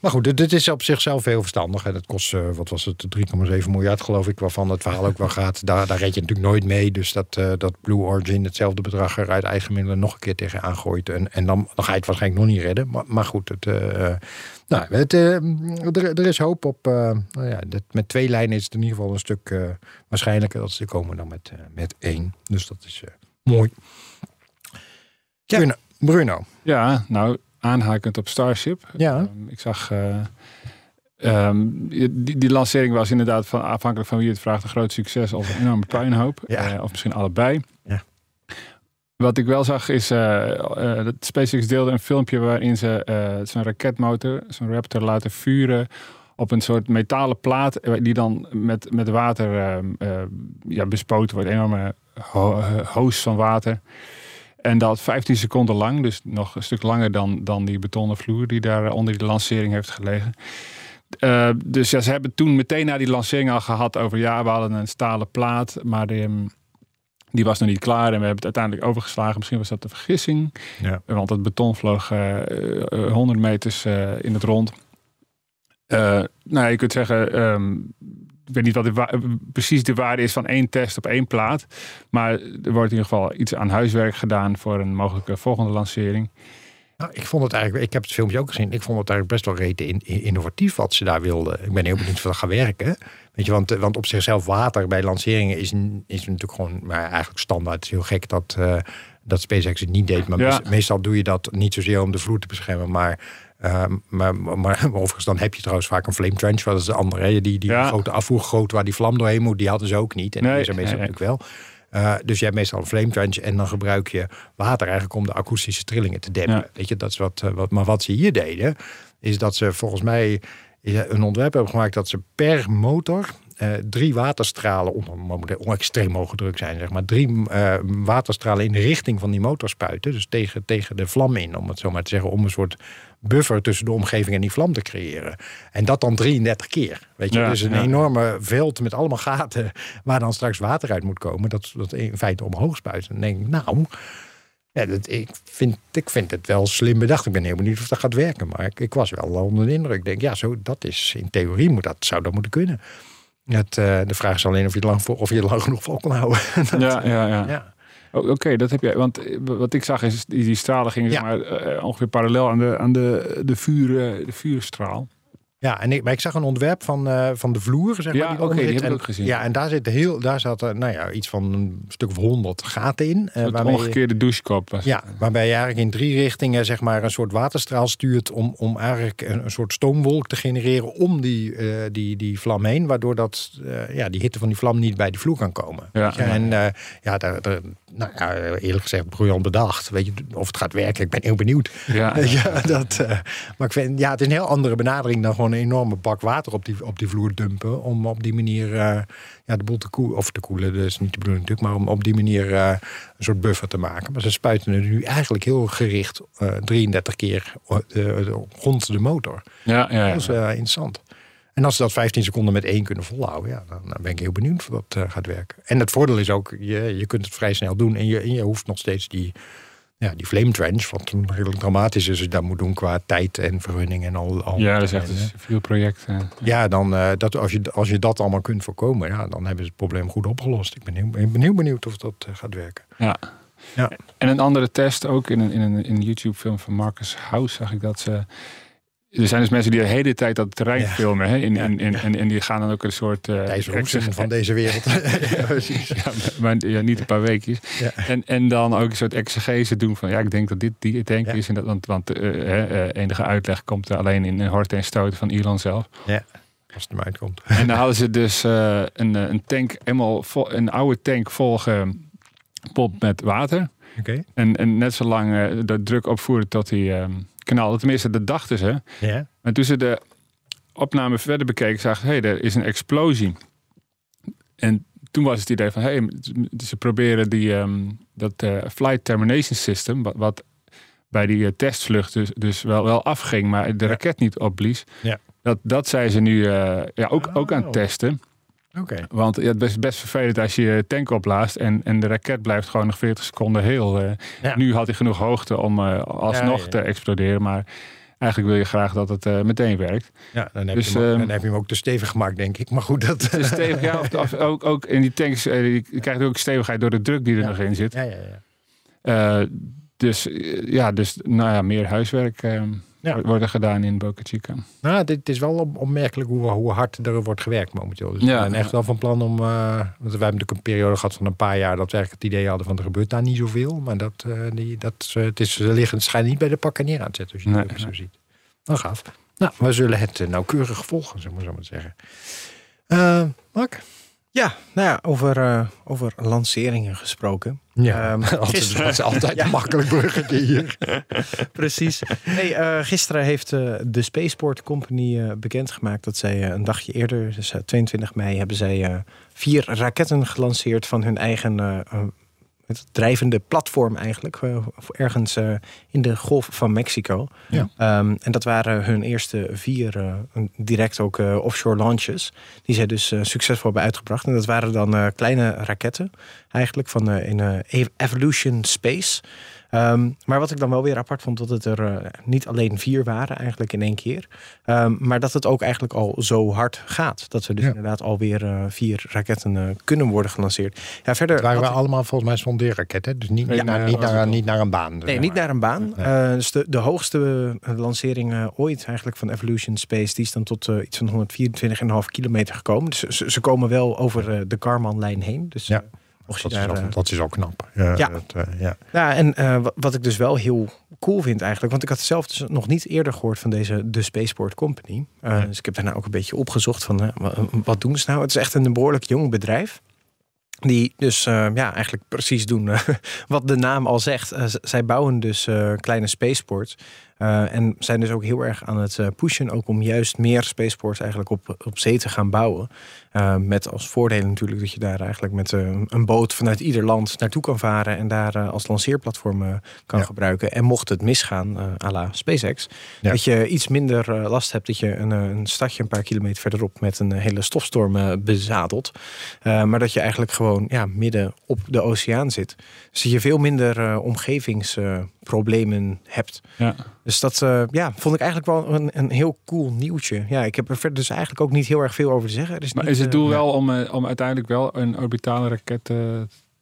maar goed, dit, dit is op zichzelf heel verstandig. En het kost, eh, wat was het, 3,7 miljard geloof ik, waarvan het verhaal ook wel gaat. Daar, daar red je natuurlijk nooit mee. Dus dat, eh, dat Blue Origin hetzelfde bedrag er uit eigen middelen nog een keer tegen aangooit. En, en dan, dan ga je het waarschijnlijk nog niet redden. Maar, maar goed, het, eh, nou, het, eh, er, er is hoop op. eh, nou ja, dat, met twee lijnen is het in ieder geval een stuk eh, waarschijnlijker dat ze komen dan met, met één. Dus dat is eh, mooi. Ja. Bruno, Bruno. Ja, nou, aanhakend op Starship. Ja. Ehm, ik zag... ehm, die, die lancering was inderdaad van, afhankelijk van wie het vraagt een groot succes of een enorme puinhoop. Ja. Eh, of misschien allebei. Ja. Wat ik wel zag is, eh dat SpaceX deelde een filmpje waarin ze zo'n raketmotor, zo'n Raptor laten vuren op een soort metalen plaat die dan met, met water ehm, eh, ja, bespoten wordt. Een enorme ho hoos van water. En dat 15 seconden lang, dus nog een stuk langer dan, dan die betonnen vloer die daar onder die lancering heeft gelegen. Eh, dus ja, ze hebben toen meteen na die lancering al gehad over ja, we hadden een stalen plaat, maar die, ehm, die was nog niet klaar en we hebben het uiteindelijk overgeslagen. Misschien was dat een vergissing, Ja. want het beton vloog eh, eh, 100 meters eh, in het rond. Eh, nou, je kunt zeggen, ehm, weet niet wat de precies de waarde is van één test op één plaat. Maar er wordt in ieder geval iets aan huiswerk gedaan voor een mogelijke volgende lancering. Nou, ik vond het eigenlijk, ik heb het filmpje ook gezien. Ik vond het eigenlijk best wel rete in- in- innovatief wat ze daar wilden. Ik ben heel benieuwd of dat gaat werken. Weet je, want, eh, want op zichzelf water bij lanceringen is, is natuurlijk gewoon maar eigenlijk standaard. Het is heel gek dat, eh, dat SpaceX het niet deed. Maar Ja. meestal doe je dat niet zozeer om de vloer te beschermen, maar. Eh, maar, maar overigens, dan heb je trouwens vaak een flame trench. Wat is de andere? hè? Die, die Ja. grote afvoergoot waar die vlam doorheen moet, die hadden ze ook niet. En Nee, die is er meestal nee, nee. natuurlijk wel. Eh, dus je hebt meestal een flame trench en dan gebruik je water eigenlijk om de akoestische trillingen te dempen. Ja. Weet je, dat is wat, eh, wat. Maar wat ze hier deden, is dat ze volgens mij eh, een ontwerp hebben gemaakt dat ze per motor eh, drie waterstralen, onder, onder extreem hoge druk zijn, zeg maar, drie eh, waterstralen in de richting van die motor spuiten. Dus tegen, tegen de vlam in, om het zo maar te zeggen, om een soort buffer tussen de omgeving en die vlam te creëren. En dat dan 33 keer. Weet je, Ja, dus een ja. enorme veld met allemaal gaten waar dan straks water uit moet komen. Dat dat in feite omhoog spuit. En dan denk ik, nou, ja, dat, ik, vind, ik vind het wel slim bedacht. Ik ben heel benieuwd of dat gaat werken. Maar ik, ik was wel onder de indruk. Ik denk, ja, zo, dat is in theorie moet dat, zou dat moeten kunnen. Het, eh, de vraag is alleen of je, het lang voor, of je lang genoeg vol kan houden. Ja, ja, ja. ja. Oh, Oké, dat heb jij. Want eh, wat ik zag is die, die stralen gingen zeg maar, eh, ongeveer parallel aan de, aan de, de, vuur, de vuurstraal. Ja, en ik, maar ik zag een ontwerp van, eh, van de vloer. Zeg maar, Ja, oké, die zit. heb ik ook gezien. Ja, en daar, zit heel, daar zat er, nou ja, iets van een stuk of honderd gaten in. waarmee je- omgekeerde douchekop was. Ja, waarbij je eigenlijk in drie richtingen zeg maar, een soort waterstraal stuurt om, om eigenlijk een, een soort stoomwolk te genereren om die, eh, die, die vlam heen. Waardoor dat, ja, die hitte van die vlam niet bij die vloer kan komen. Ja, ja. En ja, daar, daar- nou, ja, eerlijk gezegd, briljant bedacht. Weet je, of het gaat werken, ik ben heel benieuwd. Ja, Ja, dat, maar ik vind, ja, het is een heel andere benadering dan gewoon een enorme bak water op die, op die vloer dumpen. Om op die manier eh, ja, de boel te koelen. Of te koelen, dat is niet de bedoeling natuurlijk. Maar om op die manier eh, een soort buffer te maken. Maar ze spuiten er nu eigenlijk heel gericht eh 33 keer eh, rond de motor. ja, ja, ja. Dat is interessant. En als ze dat 15 seconden met één kunnen volhouden, ja, dan, ben ik heel benieuwd of dat gaat werken. En het voordeel is ook, je, je kunt het vrij snel doen en je, en je hoeft nog steeds die, ja, die flame trench, wat redelijk dramatisch is als je dat moet doen qua tijd en vergunning en al. al Ja, dat is echt en, een civiel project. eh. ja, dan, eh, dat, als, je, als je dat allemaal kunt voorkomen, ja, dan hebben ze het probleem goed opgelost. Ik ben heel, ik ben heel benieuwd of dat eh, gaat werken. Ja. Ja. En een andere test ook in een, in een, in een YouTube-film van Marcus House zag ik dat ze. Er zijn dus mensen die de hele tijd dat terrein Ja. filmen. Hè? In, Ja, in, in, ja. En, en die gaan dan ook een soort. Roelsen exeg- van deze wereld. ja, precies. Ja, maar ja, niet een paar weekjes. Ja. En, en dan ook een soort exegese doen van ja, ik denk dat dit die tank Ja. is. En dat, want want eh, eh, enige uitleg komt er alleen in een horten en stoten van Elon zelf. Als het hem uitkomt. En dan hadden ze dus een, een tank, helemaal vol, een oude tank vol met water. Oké. En, en net zo lang de druk opvoeren tot die ehm kanaal. Tenminste, dat dachten ze. Ja. Maar toen ze de opname verder bekeken, zagen hé, hey, er is een explosie. En toen was het idee van, hé, hey, ze proberen die, ehm, dat eh, flight termination system, wat, wat bij die eh, testvlucht dus, dus wel, wel afging, maar de raket niet opblies. Ja. Dat, dat zijn ze nu eh, ja, ook, ook aan het Oh. testen. Oké. Want het is best vervelend als je je tank opblaast en, en de raket blijft gewoon nog 40 seconden heel. eh. Ja. Nu had hij genoeg hoogte om eh, alsnog Ja, ja. te exploderen, maar eigenlijk wil je graag dat het eh, meteen werkt. Ja, dan heb, Dus, je hem, ook- ehm, dan heb je hem ook te stevig gemaakt, denk ik. Maar goed, dat... Is stevig, ja, of, of ook, ook in die tanks, die krijgt ook stevigheid door de druk die er nog in zit. Ja, ja, ja. Dus ja, dus nou ja, meer huiswerk eh, Ja. er gedaan in Boca Chica. Nou, dit is wel op- opmerkelijk hoe, hoe hard er wordt gewerkt momenteel. Dus Ja. zijn echt wel van plan om... eh, want wij hebben natuurlijk een periode gehad van een paar jaar... dat we eigenlijk het idee hadden van er gebeurt daar niet zoveel. Maar dat, eh, die, dat, het is, ze liggen, schijnt niet bij de pakken neer aan het zetten. Als je het nee. zo ziet. Dan gaaf. Nou, we zullen het eh, nauwkeurig volgen, zullen we zo maar zeggen. Mark? Ja, nou ja, over, eh, over lanceringen gesproken. Ja, gisteren- dat is altijd Ja. makkelijk bruggetje hier. Precies. Nee, eh, gisteren heeft eh, de Spaceport Company bekendgemaakt dat zij een dagje eerder, dus eh, 22 mei, hebben zij vier raketten gelanceerd van hun eigen het drijvende platform eigenlijk, eh, ergens eh, in de Golf van Mexico. Ja. Ehm, en dat waren hun eerste vier eh, direct ook offshore launches, die zij dus succesvol hebben uitgebracht. En dat waren dan kleine raketten, eigenlijk van in Evolution Space. Ehm, maar wat ik dan wel weer apart vond, dat het er eh, niet alleen vier waren eigenlijk in één keer. Ehm, maar dat het ook eigenlijk al zo hard gaat. Dat we dus Ja. inderdaad alweer eh vier raketten eh, kunnen worden gelanceerd. Ja, verder Het waren we ik- allemaal volgens mij sondeerraketten. Dus niet, naar, niet, naar, niet naar een baan. Nee, niet naar een baan. Nee. Dus de, de hoogste lancering ooit eigenlijk van Evolution Space... die is dan tot iets van 124,5 kilometer gekomen. Dus ze, ze komen wel over de Karman-lijn heen. Dus Ja. Mocht je Dat is, al, dat is al knap. Ja, Ja. dat, eh, ja. Ja, en eh, wa- wat ik dus wel heel cool vind eigenlijk, want ik had zelf dus nog niet eerder gehoord van deze de Spaceport Company. Eh. Dus ik heb daarna ook een beetje opgezocht van wa- wat doen ze nou? Het is echt een behoorlijk jong bedrijf. Die dus ja, eigenlijk precies doen wat de naam al zegt. Zij bouwen dus kleine spaceports. en zijn dus ook heel erg aan het pushen. Ook om juist meer spaceports eigenlijk op, op zee te gaan bouwen. Eh, met als voordeel natuurlijk dat je daar eigenlijk met eh, een boot vanuit ieder land naartoe kan varen. En daar eh, als lanceerplatform kan Ja. gebruiken. En mocht het misgaan, à la SpaceX. Ja. Dat je iets minder last hebt. Dat je een, een stadje een paar kilometer verderop met een hele stofstorm bezadelt. Maar dat je eigenlijk gewoon ja, midden op de oceaan zit. Dus dat je veel minder omgevingsproblemen hebt. Ja. Dus dat ja, vond ik eigenlijk wel een, een heel cool nieuwtje. Ja, ik heb er verder dus eigenlijk ook niet heel erg veel over te zeggen. Er is Maar niet, is het eh, doel wel om, eh, om uiteindelijk wel een orbitale raket eh,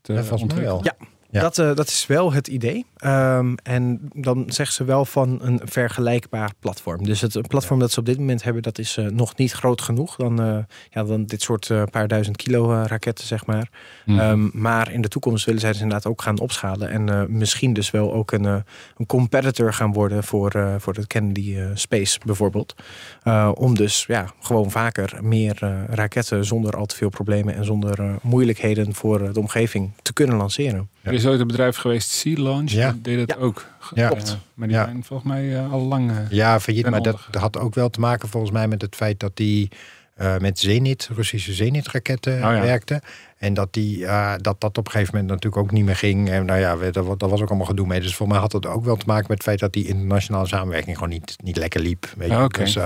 te ontwikkelen? Ja. Ja. Dat, eh, dat is wel het idee. Ehm, en dan zeggen ze wel van een vergelijkbaar platform. Dus het platform dat ze op dit moment hebben, dat is eh, nog niet groot genoeg dan, eh, ja, dan dit soort eh, paar duizend kilo raketten, zeg maar. Mhm. Ehm, maar in de toekomst willen zij dus inderdaad ook gaan opschalen. En eh, misschien dus wel ook een, eh, een competitor gaan worden voor, eh, voor de Kennedy Space bijvoorbeeld. Eh, om dus ja, gewoon vaker meer eh, raketten zonder al te veel problemen en zonder eh, moeilijkheden voor de omgeving te kunnen lanceren. Er is ooit een bedrijf geweest, Sea Launch, Ja. Deed het Ja. ook. Ja. Klopt. maar die Ja. zijn volgens mij eh, al lang... eh, Ja, failliet. Maar dat, dat had ook wel te maken volgens mij met het feit dat die eh, met Zenit, Russische Zenit-raketten Oh ja. werkte. En dat, die, eh, dat dat op een gegeven moment natuurlijk ook niet meer ging. En nou ja, dat, dat was ook allemaal gedoe mee. Dus voor mij had het ook wel te maken met het feit dat die internationale samenwerking gewoon niet, niet lekker liep. Weet je? Ah, oké. Dus,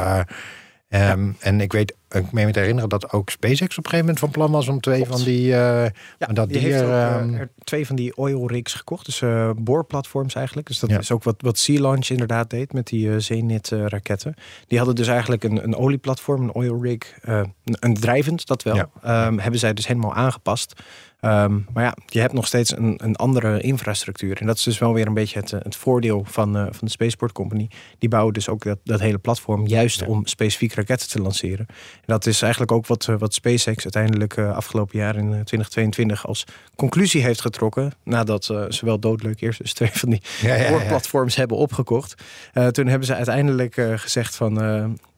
eh, ehm, En ik weet ik meen me te herinneren dat ook SpaceX op een gegeven moment van plan was om twee Klopt. van die. eh, Ja, dat die, heeft er, ook, eh, ehm, er twee van die oil rigs gekocht. Dus eh, boorplatforms eigenlijk. Dus dat Ja. is ook wat, wat Sea Launch inderdaad deed met die eh, Zenit eh, raketten. Die hadden dus eigenlijk een, een olieplatform, een oil rig. een, een drijvend, dat wel. Ja. Ehm, hebben zij dus helemaal aangepast. Ehm, maar ja, je hebt nog steeds een, een andere infrastructuur. En dat is dus wel weer een beetje het, eh, het voordeel van, eh, van de Spaceport Company. Die bouwen dus ook dat, dat hele platform juist Ja. om specifiek raketten te lanceren. En dat is eigenlijk ook wat, eh, wat SpaceX uiteindelijk afgelopen jaar in eh, 2022 als conclusie heeft getrokken. Nadat ze wel doodleuk eerst dus twee van die ja, ja, ja. boorplatforms hebben opgekocht. Toen hebben ze uiteindelijk gezegd van...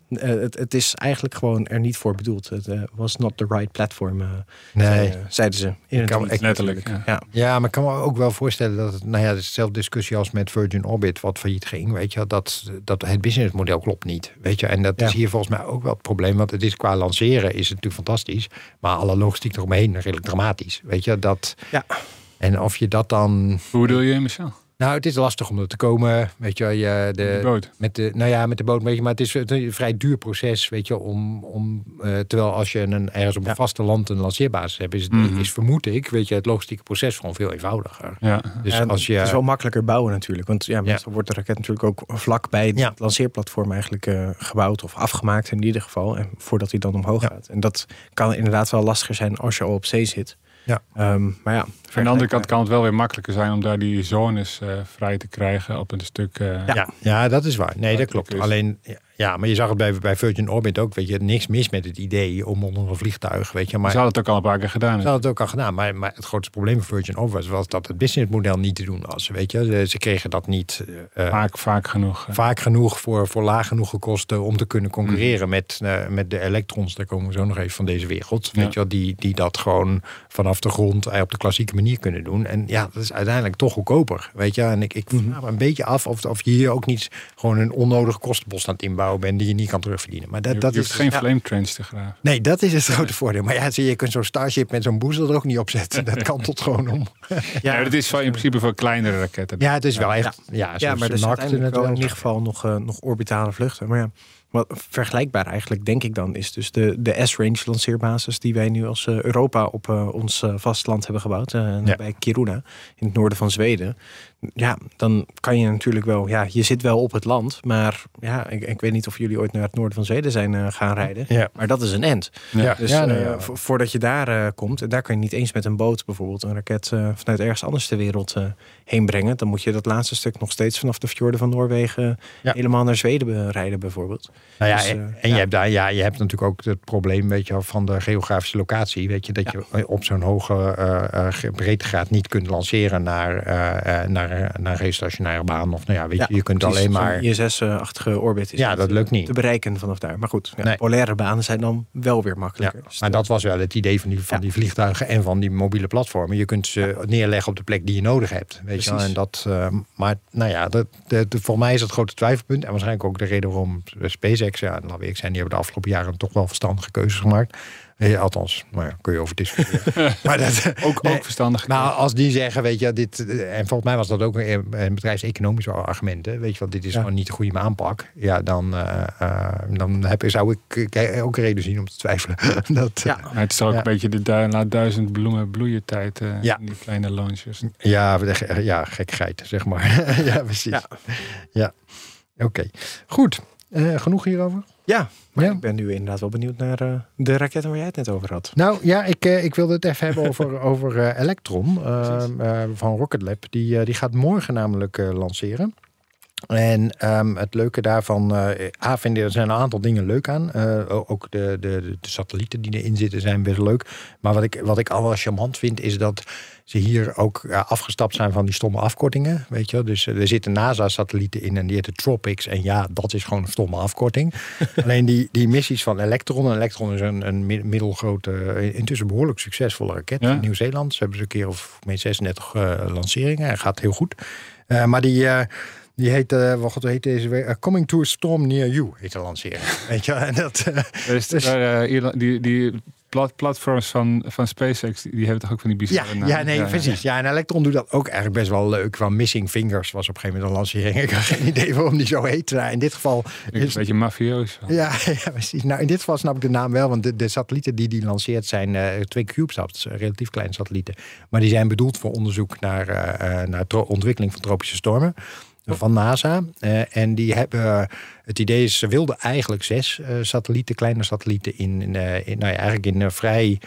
eh, het, het is eigenlijk gewoon er niet voor bedoeld. Het eh, was not the right platform, eh, Nee. zei- zeiden ze. In een kan- ik- letterlijk, ja. Ja. Ja, maar ik kan me ook wel voorstellen dat het, nou ja, het dezelfde discussie als met Virgin Orbit, wat failliet ging. Weet je, dat, dat het businessmodel klopt niet. Weet je, en dat Ja. is hier volgens mij ook wel het probleem. Want het is qua lanceren is het natuurlijk fantastisch, maar alle logistiek eromheen redelijk dramatisch. Weet je, dat. Ja. En of je dat dan. Hoe bedoel je, Michel? Nou, het is lastig om er te komen. Weet je, je De de, boot. met de, nou ja, met de boot, weet je, maar het is een vrij duur proces, weet je, om, om eh, terwijl als je een, ergens op een Ja. vaste land een lanceerbasis hebt, is, het, Mhm. is vermoed ik, weet je, het logistieke proces gewoon veel eenvoudiger. Ja. Dus als je, Het is wel makkelijker bouwen natuurlijk. Want ja, Ja. meestal wordt de raket natuurlijk ook vlak bij het Ja. lanceerplatform eigenlijk eh, gebouwd of afgemaakt in ieder geval. En voordat hij dan omhoog Ja. gaat. En dat kan inderdaad wel lastiger zijn als je al op zee zit. Ja. Ehm, maar ja, Aan de andere kant kan het wel weer makkelijker zijn om daar die zones eh, vrij te krijgen op een stuk. eh, Ja, ja, dat is waar. Nee, dat klopt. is. Alleen, ja, maar je zag het bij, bij Virgin Orbit ook. Weet je, niks mis met het idee om onder een vliegtuig, weet je. Maar Ze hadden het ook al een paar keer gedaan. ze hadden het ook al gedaan. Maar, maar het grootste probleem van Virgin Orbit was dat het businessmodel niet te doen was. Weet je, ze, ze kregen dat niet eh, Vaak, vaak genoeg. eh. vaak genoeg voor, voor laag genoeg kosten om te kunnen concurreren met, eh, met de elektrons. Daar komen we zo nog even van deze wereld. Ja. Weet je die, die dat gewoon vanaf de grond eh, op de klassieke manier kunnen doen. En ja, dat is uiteindelijk toch goedkoper. Weet je, en ik, ik vraag me een beetje af of, of je hier ook niet gewoon een onnodige kostenpost aan het inbouwen bent die je niet kan terugverdienen. Maar dat, je, dat je is hoeft geen ja. flame trench te graven. Nee, dat is het grote voordeel. Maar ja, zie je, je kunt zo'n Starship met zo'n boezel er ook niet op zetten. Dat kan tot gewoon om. Ja, dat is van, in principe voor kleinere raketten. Ja, het is wel echt. Ja, Ja, maar de er uiteindelijk wel in ieder geval nog, eh, nog orbitale vluchten. Maar ja, wat vergelijkbaar eigenlijk, denk ik dan, is dus de, de S-range lanceerbasis die wij nu als eh, Europa op eh, ons eh, vasteland hebben gebouwd. eh, Ja. Bij Kiruna, in het noorden van Zweden. Ja, dan kan je natuurlijk wel, ja, je zit wel op het land. Maar ja, ik, ik weet niet of jullie ooit naar het noorden van Zweden zijn eh, gaan rijden. Ja. Maar dat is een end. Ja, Dus ja, nee, eh, voordat je daar eh, komt, en daar kan je niet eens met een boot bijvoorbeeld een raket vanuit ergens anders ter wereld heen brengen. Dan moet je dat laatste stuk nog steeds vanaf de fjorden van Noorwegen helemaal naar Zweden rijden bijvoorbeeld. Nou ja, Dus, en, je hebt daar, ja, je hebt natuurlijk ook het probleem, weet je, van de geografische locatie, weet je, dat je op zo'n hoge ge- breedtegraad niet kunt lanceren naar, eh, naar, naar een geostationaire baan of, nou ja, weet je, je kunt precies, alleen maar. ISS-achtige orbit is Ja, dat eh, lukt niet. te bereiken vanaf daar. Maar goed, ja, Nee. polaire banen zijn dan wel weer Ja, makkelijker. Dus maar dat was wel het idee van die, van Ja. die vliegtuigen en van die mobiele platformen. Je kunt ze neerleggen op de plek die je nodig hebt. Weet je wel? En dat, eh, maar nou ja, dat, voor mij is het grote twijfelpunt. En waarschijnlijk ook de reden waarom SpaceX, ja, laten we ik zijn, die hebben de afgelopen jaren toch wel verstandige keuzes gemaakt. Eh, althans, maar ja, kun je over discussiëren. maar dat, Ook, Nee. ook verstandig. Nou, als die zeggen, weet je, dit. eh, En volgens mij was dat ook een, een bedrijfseconomisch argument. Hè, weet je wel, dit is Ja. gewoon niet de goede aanpak. Ja, dan, eh, eh, dan heb, zou ik ook reden zien om te twijfelen. dat, Ja. Maar het is ook Ja. een beetje de du laat duizend bloemen bloeien tijd. eh, Ja. in Die kleine launches. Ja, ja gekkigheid, zeg maar. ja, precies. Ja, Ja. oké. Goed. Eh, genoeg hierover? Ja, maar Ja. ik ben nu inderdaad wel benieuwd naar eh, de raketten waar jij het net over had. Nou ja, ik, eh, ik wilde het even hebben over, over eh, Electron eh, eh, van Rocket Lab. Die, die gaat morgen namelijk lanceren. En ehm, het leuke daarvan, eh A, vind ik, er zijn een aantal dingen leuk aan. Eh, ook de, de, de satellieten die erin zitten zijn best leuk. Maar wat ik, wat ik al wel charmant vind, is dat ze hier ook afgestapt zijn van die stomme afkortingen. Weet je, wel. dus eh, er zitten NASA-satellieten in en die heten Tropics. En ja, dat is gewoon een stomme afkorting. Alleen die, die missies van Electron. En Electron is een, een mi- middelgrote, intussen behoorlijk succesvolle raket Ja. in Nieuw-Zeeland. Ze hebben ze een keer of mee 36 eh, lanceringen. Hij gaat heel goed. Maar die. Die heet, eh, wat heet deze weer? Eh, Coming to a Storm Near You heet de lancering. Weet je, en dat, eh, Dus, Dus- daar, die, die plat, platforms van, van SpaceX, die hebben toch ook van die Ja, bizarre namen? ja, nee, precies. Ja, en Electron doet dat ook eigenlijk best wel leuk. Van Missing Fingers was op een gegeven moment een lancering. Ik had geen idee waarom die zo heet. Nou, in dit geval Ik Een beetje mafioos. Ja, ja, precies. Nou, in dit geval snap ik de naam wel, want de, de satellieten die die lanceert zijn twee CubeSats, relatief kleine satellieten. Maar die zijn bedoeld voor onderzoek naar, eh, naar ontwikkeling van tropische stormen. Van NASA. Eh, en die hebben. het idee is, ze wilden eigenlijk zes eh, satellieten, kleine satellieten, in, in, eh, in nou ja, eigenlijk in een vrij.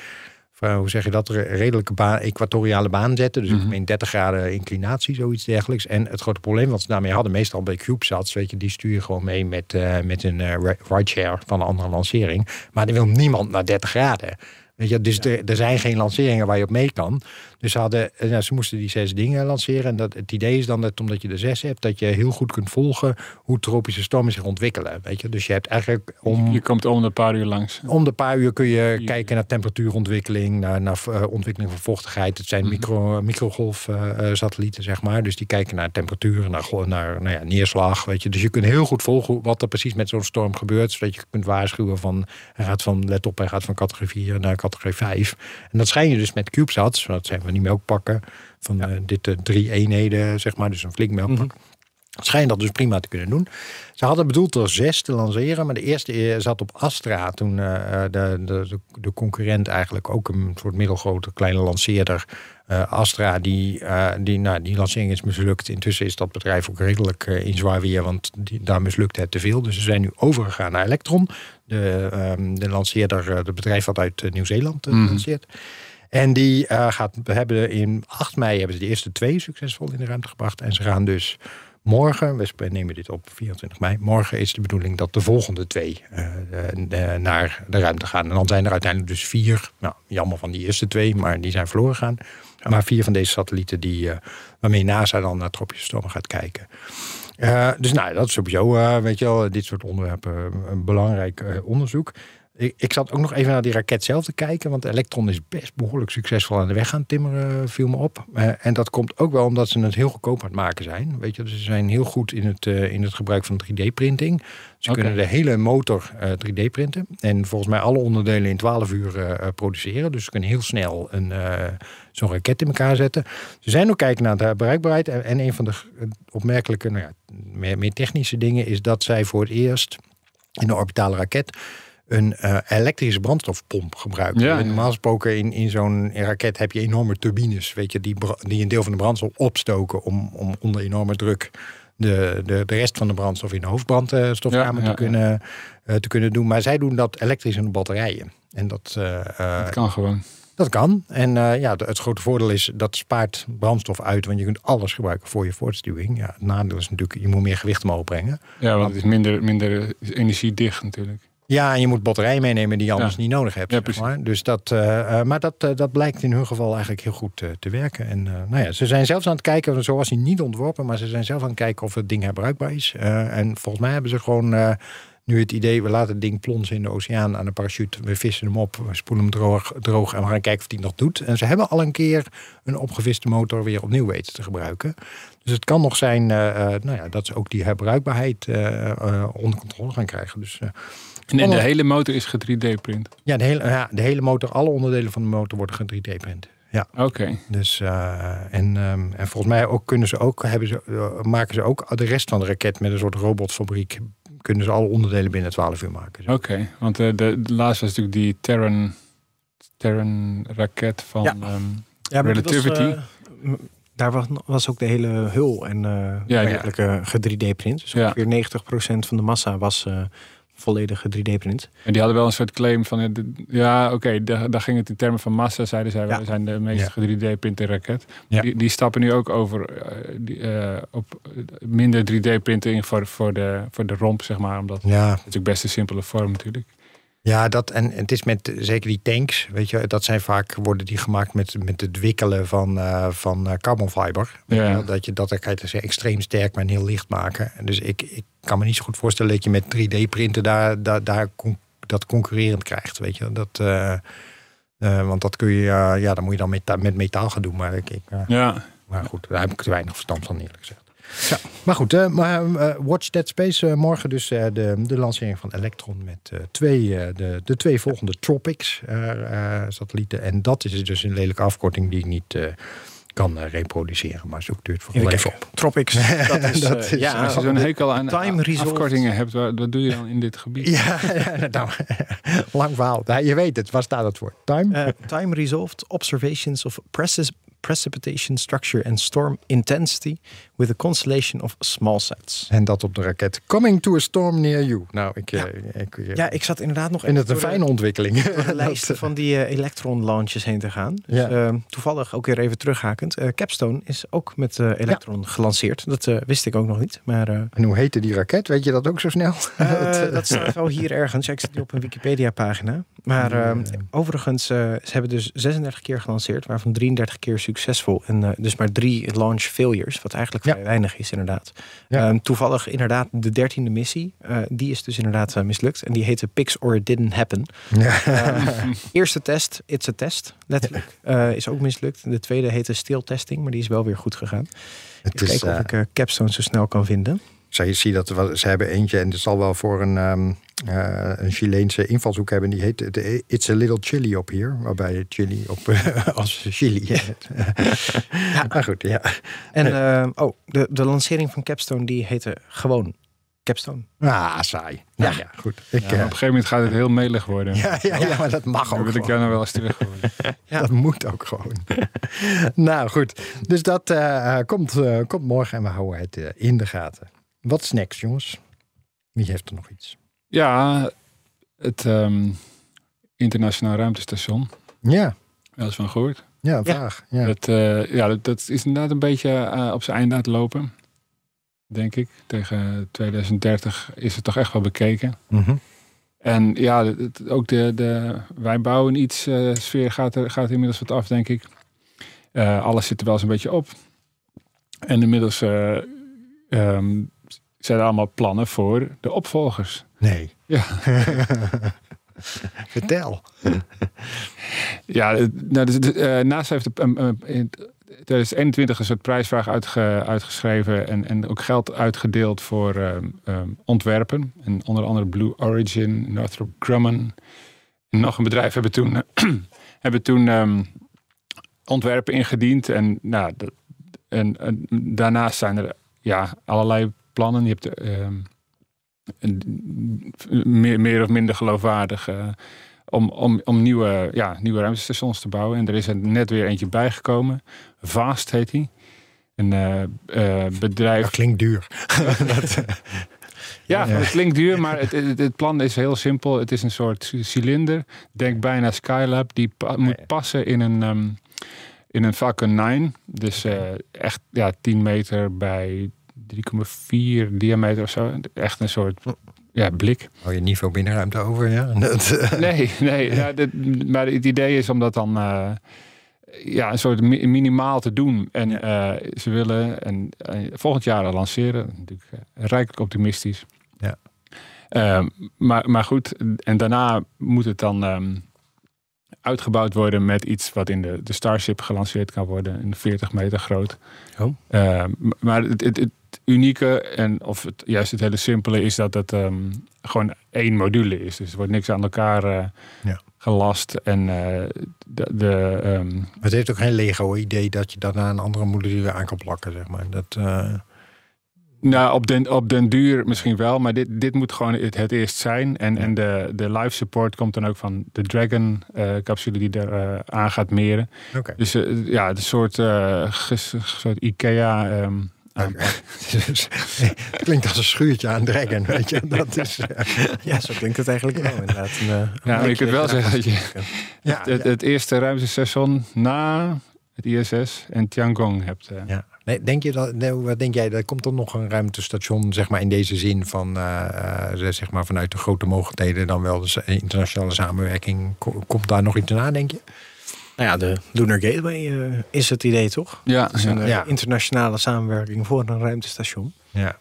Hoe zeg je dat? Re- Redelijke baan, equatoriale baan zetten. Dus Mhm. in 30 graden inclinatie, zoiets dergelijks. En het grote probleem wat ze daarmee hadden, meestal bij CubeSats, weet je, die stuur je gewoon mee met, met een ri- rideshare van een andere lancering. Maar er wil niemand naar 30 graden. Weet je, dus er, er zijn geen lanceringen waar je op mee kan. Dus ze, hadden, eh, nou, ze moesten die zes dingen lanceren. En dat, het idee is dan dat omdat je er zes hebt, dat je heel goed kunt volgen hoe tropische stormen zich ontwikkelen. Weet je? Dus je hebt eigenlijk om, Je komt om een paar uur langs. om de paar uur kun je Je- kijken naar temperatuurontwikkeling, naar, naar eh, ontwikkeling van vochtigheid. Het zijn Mhm. micro, microgolf-satellieten, zeg maar. Dus die kijken naar temperatuur, naar, naar nou ja, neerslag. Weet je. Dus je kunt heel goed volgen wat er precies met zo'n storm gebeurt. Zodat je kunt waarschuwen van, hij gaat van, let op, hij gaat van categorie 4 naar categorie 5. En dat schijn je dus met CubeSats, dat zijn van die melkpakken, van eh, dit eh, drie eenheden, zeg maar. Dus een flink melkpak. Schijnt dat dus prima te kunnen doen. Ze hadden bedoeld er zes te lanceren, maar de eerste eh, zat op Astra. Toen de, de, de concurrent eigenlijk ook een soort middelgrote kleine lanceerder. Astra, die, eh, die, nou, die lancering is mislukt. Intussen is dat bedrijf ook redelijk in zwaar weer, want die, daar mislukte het te veel. Dus ze zijn nu overgegaan naar Electron. De, ehm, de lanceerder, het bedrijf wat uit Nieuw-Zeeland Mhm. lanceert. En die eh, gaat, we hebben in 8 mei hebben ze de eerste twee succesvol in de ruimte gebracht. En ze gaan dus morgen, we nemen dit op 24 mei, morgen is de bedoeling dat de volgende twee eh, eh, naar de ruimte gaan. En dan zijn er uiteindelijk dus vier, nou jammer van die eerste twee, maar die zijn verloren gegaan. Maar vier van deze satellieten die, waarmee NASA dan naar tropische stormen gaat kijken. Dus nou, dat is sowieso, weet je wel, dit soort onderwerpen een belangrijk onderzoek. Ik, ik zat ook nog even naar die raket zelf te kijken, want Electron is best behoorlijk succesvol aan de weg gaan timmeren, viel me op. Eh, en dat komt ook wel omdat ze het heel goedkoop aan het maken zijn. Weet je, dus ze zijn heel goed in het, eh, in het gebruik van 3D-printing. Ze kunnen de hele motor eh, 3D-printen. En volgens mij alle onderdelen in 12 uur eh, eh, produceren. Dus ze kunnen heel snel een, eh, zo'n raket in elkaar zetten. Ze zijn ook kijken naar de bereikbaarheid. En, en een van de eh, opmerkelijke, nou ja, meer, meer technische dingen is dat zij voor het eerst in de orbitale raket een eh, elektrische brandstofpomp. Ja, ja. Normaal gesproken in, in zo'n raket heb je enorme turbines, weet je, die, die een deel van de brandstof opstoken om, om onder enorme druk de, de, de rest van de brandstof in de hoofdbrandstofkamer Ja, te, kunnen, eh, te kunnen doen. Maar zij doen dat elektrisch in de batterijen. En dat, eh, Dat kan gewoon. dat kan. En ja, het grote voordeel is dat spaart brandstof uit, want je kunt alles gebruiken voor je voortstuwing. Ja, het nadeel is natuurlijk, je moet meer gewicht omhoog brengen. Ja, want het is minder, minder energiedicht natuurlijk. Ja, en je moet batterijen meenemen die je anders Ja. niet nodig hebt. Ja, zeg maar. Dus dat, eh, eh, maar dat, eh, dat blijkt in hun geval eigenlijk heel goed te werken. En nou ja, ze zijn zelfs aan het kijken, zo was hij niet ontworpen, maar ze zijn zelf aan het kijken of het ding herbruikbaar is. En volgens mij hebben ze gewoon nu het idee, we laten het ding plonsen in de oceaan aan een parachute. We vissen hem op, we spoelen hem droog, droog en we gaan kijken of die nog doet. En ze hebben al een keer een opgeviste motor weer opnieuw weten te gebruiken. Dus het kan nog zijn nou ja, dat ze ook die herbruikbaarheid onder controle gaan krijgen. Dus En, de hele motor is ge 3D-print. ja, de hele, ja, de hele motor, alle onderdelen van de motor worden ge 3D-print. Ja, Oké. dus eh, en, ehm, en volgens mij ook kunnen ze ook, hebben ze, eh, maken ze ook de rest van de raket met een soort robotfabriek. Kunnen ze alle onderdelen binnen 12 uur maken. Oké, want eh, de, de laatste was natuurlijk die Terran, Terran raket van... Ja. ehm, Ja, was, Relativity. m- daar was, was ook de hele hul en eh ja. dergelijke ge-3D-print. Dus Ja. ongeveer 90% van de massa was eh volledig ge-3D-print. en die hadden wel een soort claim van... eh, ja, oké, daar, daar ging het in termen van massa. Zeiden zij, Ja. we zijn de meest Ja. 3D-printe raket. Ja. Die, die stappen nu ook over eh, die, eh, op minder 3D-printing voor, voor, de, voor de romp, zeg maar. Omdat het Ja, natuurlijk best een simpele vorm natuurlijk. Ja dat, en het is met zeker die tanks, weet je, dat zijn vaak, worden die gemaakt met, met het wikkelen van, eh van eh, carbon fiber. Ja. Dat je dat kan je dus extreem sterk, maar heel licht maken. Dus ik, ik kan me niet zo goed voorstellen dat je met 3D-printen daar, daar, daar con- dat concurrerend krijgt. Weet je, dat, eh, want dat kun je, ja, dan moet je dan met, met metaal gaan doen. Maar, ik, ik, Ja, maar goed, daar heb ik te weinig verstand van, eerlijk gezegd. Maar goed, eh, maar, eh, Watch That Space. eh, morgen dus eh, de, de lancering van Electron met eh, twee, eh, de, de twee volgende Tropics eh, eh, satellieten. En dat is dus een lelijke afkorting die ik niet eh, kan reproduceren. Maar zoek duurt voor wel even op. Tropics. Dat is, Dat is- ja, Als je zo'n hekel aan Time resolved. afkortingen hebt, wat, doe je dan in dit gebied? Ja, ja, nou, lang verhaal. Ja, je weet het, waar staat het voor? Time? Time resolved observations of precis- precipitation structure and storm intensity with a constellation of small sets. En dat op de raket. Coming to a storm near you. Nou, ik, eh, ik, ik Ja, ik zat inderdaad nog vind even het een de- fijne ontwikkeling. door de lijsten van die eh, Electron launches heen te gaan. Dus, Ja. eh, toevallig ook weer even terughakend. eh, Capstone is ook met eh, Electron gelanceerd. Dat eh, wist ik ook nog niet. Maar eh, En hoe heette die raket? Weet je dat ook zo snel? eh, dat staat wel hier ergens. Ja, ik zit nu op een Wikipedia-pagina. Maar eh, overigens, eh, ze hebben dus 36 keer gelanceerd, waarvan 33 keer succesvol. En eh, dus maar drie launch failures, wat eigenlijk Ja. Vrij weinig is, inderdaad. Ehm, toevallig, inderdaad, de dertiende missie, eh, die is dus inderdaad eh, mislukt. En die heette Pix or It Didn't Happen. Ehm, eerste test, It's a Test, letterlijk, eh, is ook mislukt. De tweede heette Steel Testing, maar die is wel weer goed gegaan. Het Even is, kijken of ik Capstone zo snel kan vinden. Zij zie dat ze hebben eentje en het zal wel voor een, ehm, eh, een Chileense invalshoek hebben. Die heet de It's a Little Chili op hier. Waarbij chili op eh, als chili. ja. Maar goed, ja. En eh, oh, de, de lancering van Capstone, die heette gewoon Capstone. Ah, saai. Nou ja, goed. Ik, Ja, op een gegeven moment gaat het heel melig worden. ja, ja, ja, maar dat mag Dan ook wil ik jou nou wel eens terug. Ja. Dat moet ook gewoon. nou goed, dus dat eh, komt, eh, komt morgen en we houden het eh, in de gaten. Wat snacks, jongens? Wie heeft er nog iets? Ja, het ehm, internationaal ruimtestation. Ja, Wel eens van gehoord. ja, vraag. Ja. Dat, eh, ja, dat, dat is inderdaad een beetje eh, op zijn einde aan het lopen. Denk ik. Tegen 2030 is het toch echt wel bekeken. Mhm. En ja, het- ook de, de wij bouwen iets eh, sfeer gaat er, gaat inmiddels wat af, denk ik. Eh, alles zit er wel eens een beetje op. En inmiddels eh, ehm, zijn er allemaal plannen voor de opvolgers. Nee. Ja. Vertel. Ja, nou, dus, eh, NASA heeft op, um, um, in 2021 een soort prijsvraag uitge- uitgeschreven en, en ook geld uitgedeeld voor ehm, ehm, ontwerpen. En onder andere Blue Origin, Northrop Grumman en nog een bedrijf hebben toen, hebben toen ehm, ontwerpen ingediend. En, nou, en, en daarnaast zijn er ja, allerlei plannen. Je hebt ehm, meer, meer of minder geloofwaardig eh, om, om, om nieuwe, ja, nieuwe ruimtestations te bouwen. En er is er net weer eentje bijgekomen. Vast heet die. Een eh, eh, bedrijf. Dat klinkt duur. Ja, Ja. het klinkt duur, maar het, het, het plan is heel simpel. Het is een soort cilinder. Denk bijna Skylab. Die pa- moet passen in een, ehm, in een Falcon 9. Dus echt ja, 10 meter bij 3,4 diameter of zo. Echt een soort ja, blik. Hou je niet veel binnenruimte over, ja? Eh, Nee, nee. Ja, dit- maar het idee is om dat dan eh, ja, een soort mi- minimaal te doen. En eh, ze willen en, volgend jaar lanceren. Natuurlijk rijkelijk optimistisch. Ja. Ehm, maar, maar goed, en daarna moet het dan ehm, uitgebouwd worden met iets wat in de, de Starship gelanceerd kan worden. Een 40 meter groot. Oh. Ehm, maar het, het, het unieke en of het juist het hele simpele is dat het ehm, gewoon één module is. Dus er wordt niks aan elkaar eh, Ja. gelast. En eh, de, de, ehm, het heeft ook geen Lego-idee dat je daarna een andere module aan kan plakken, zeg maar. Dat, eh, nou, op den, op den duur misschien wel, maar dit, dit moet gewoon het, het eerst zijn. En, en de, de live support komt dan ook van de Dragon-capsule die er aan gaat meren. Dus ja, het soort, soort IKEA. ehm, aanpak. Dus, het klinkt als een schuurtje aan Dragon, weet je. Dat is, eh, Ja, zo klinkt het eigenlijk wel inderdaad. Een, eh, een Ja, maar je kunt wel zeggen dat je ja, het, het eerste ruimtestation na het ISS en Tiangong hebt. eh. ja. Nee, denk je dat, nee, wat denk jij, er komt er nog een ruimtestation, zeg maar in deze zin van, zeg maar vanuit de grote mogelijkheden dan wel de internationale samenwerking. Ko- Komt daar nog iets na, denk je? Nou ja, de Lunar Gateway eh, is het idee toch? Ja, een eh, Ja. internationale samenwerking voor een ruimtestation. Ja.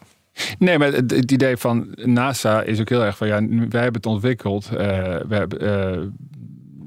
Nee, maar het, het idee van NASA is ook heel erg van ja, wij hebben het ontwikkeld. eh we hebben, eh,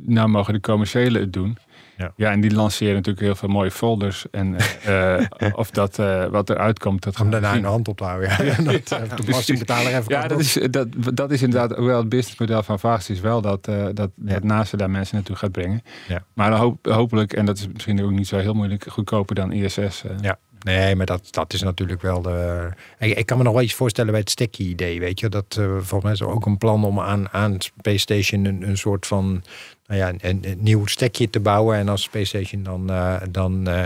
nou mogen de commerciële het doen. Ja. Ja. en die lanceren natuurlijk heel veel mooie folders. En eh, of dat wat wat eruit komt, dat Om gaan we daarna een hand op te houden. Ja. dat, eh, de belastingbetaler even Ja, dat is, dat, dat is inderdaad ook wel het businessmodel van Vaast is wel dat, eh dat, Ja. dat NASA daar mensen naartoe gaat brengen. Ja. Maar hoop, hopelijk, en dat is misschien ook niet zo heel moeilijk, goedkoper dan ISS. eh. Ja. Nee, maar dat, dat is natuurlijk wel de. Ik, ik kan me nog wel iets voorstellen bij het sticky-idee. Weet je, dat uh, volgens mij is er ook een plan om aan, aan Space Station een, een soort van. Nou ja, een, een nieuw stekje te bouwen. En als Space Station dan, uh, dan uh,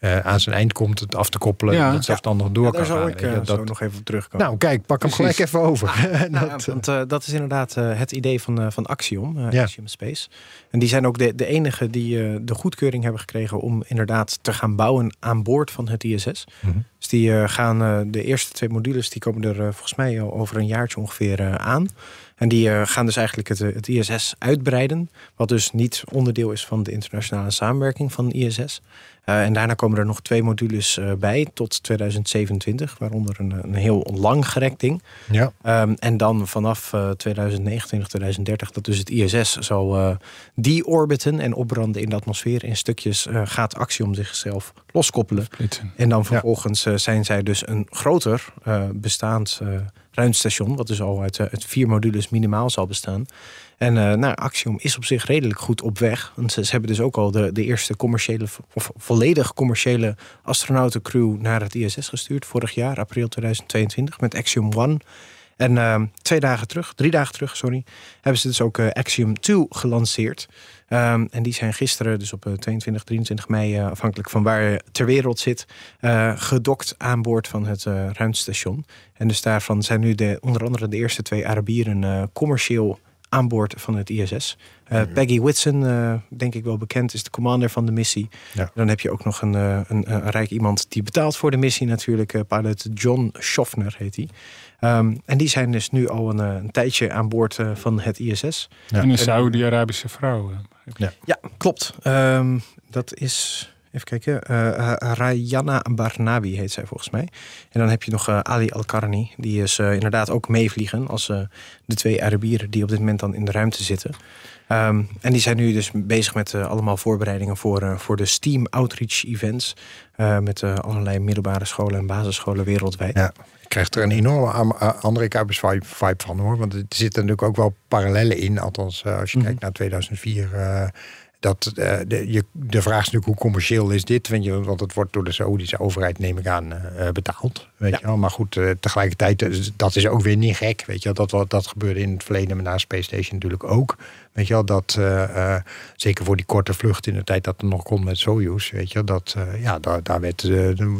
uh, aan zijn eind komt, het af te koppelen. Ja. en dat zelfstandig door Ja, kan daar zal gaan. ik uh, dat... zo nog even op terugkomen. Nou, kijk, pak hem gelijk even over. Nou, dat, ja, want uh, dat is inderdaad het idee van, van Axiom. Axiom Space. En die zijn ook de, de enige die de goedkeuring hebben gekregen om inderdaad te gaan bouwen aan boord van het ISS. Mhm. Dus die gaan de eerste twee modules, die komen er volgens mij over een jaartje ongeveer aan. En die uh, gaan dus eigenlijk het, het ISS uitbreiden. Wat dus niet onderdeel is van de internationale samenwerking van ISS. Uh, en daarna komen er nog twee modules uh, bij tot 2027, waaronder een, een heel lang gerekt ding. Ja. Um, en dan vanaf uh, 2029, 2030, dat dus het ISS zal deorbiten en opbranden in de atmosfeer in stukjes, gaat Axiom zichzelf loskoppelen. Splitsen. En dan vervolgens zijn zij dus een groter bestaand ruimtestation, wat dus al uit, uit vier modules minimaal zal bestaan. En uh, nou, Axiom is op zich redelijk goed op weg. Want ze, hebben dus ook al de, de eerste commerciële, of volledig commerciële astronautencrew naar het ISS gestuurd. Vorig jaar, april 2022, met Axiom One. En uh, twee dagen terug, drie dagen terug, sorry, hebben ze dus ook uh, Axiom 2 gelanceerd. Um, en die zijn gisteren, dus op uh, 22, 23 mei, afhankelijk van waar je ter wereld zit, gedokt aan boord van het ruimtestation. En dus daarvan zijn nu de, onder andere de eerste twee Arabieren commercieel aan boord van het ISS. Uh, Peggy Whitson, uh, denk ik wel bekend, is de commander van de missie. Ja. Dan heb je ook nog een, uh, een, een, rijk iemand die betaalt voor de missie natuurlijk. Uh, pilot John Schaffner heet hij. Um, en die zijn dus nu al een, een tijdje aan boord uh, van het ISS. Ja. En een Saudi-Arabische vrouw. Ja, ja klopt. Um, dat is... Even kijken. Uh, Rayana Barnabi heet zij volgens mij. En dan heb je nog uh, Ali Al-Karni. Die is uh, inderdaad ook meevliegen als de twee Arabieren die op dit moment dan in de ruimte zitten. Um, en die zijn nu dus bezig met allemaal voorbereidingen voor, voor de STEAM Outreach Events. Met allerlei middelbare scholen en basisscholen wereldwijd. Ja. Ik krijg er een enorme André Kuipers vibe, vibe van hoor. Want er zitten natuurlijk ook wel parallellen in. Althans, als je mm -hmm. kijkt naar 2004 dat uh, de, je, de vraag is natuurlijk hoe commercieel is dit? Je, want het wordt door de Saoedische overheid, neem ik aan, uh, betaald. Weet ja. je wel? Maar goed, uh, tegelijkertijd, dat is ook weer niet gek. Weet je wel? Dat, dat gebeurde in het verleden met na Space Station natuurlijk ook. Weet je wel, dat zeker voor die korte vlucht in de tijd dat het nog kon met Soyuz, weet je, dat ja, daar, daar werd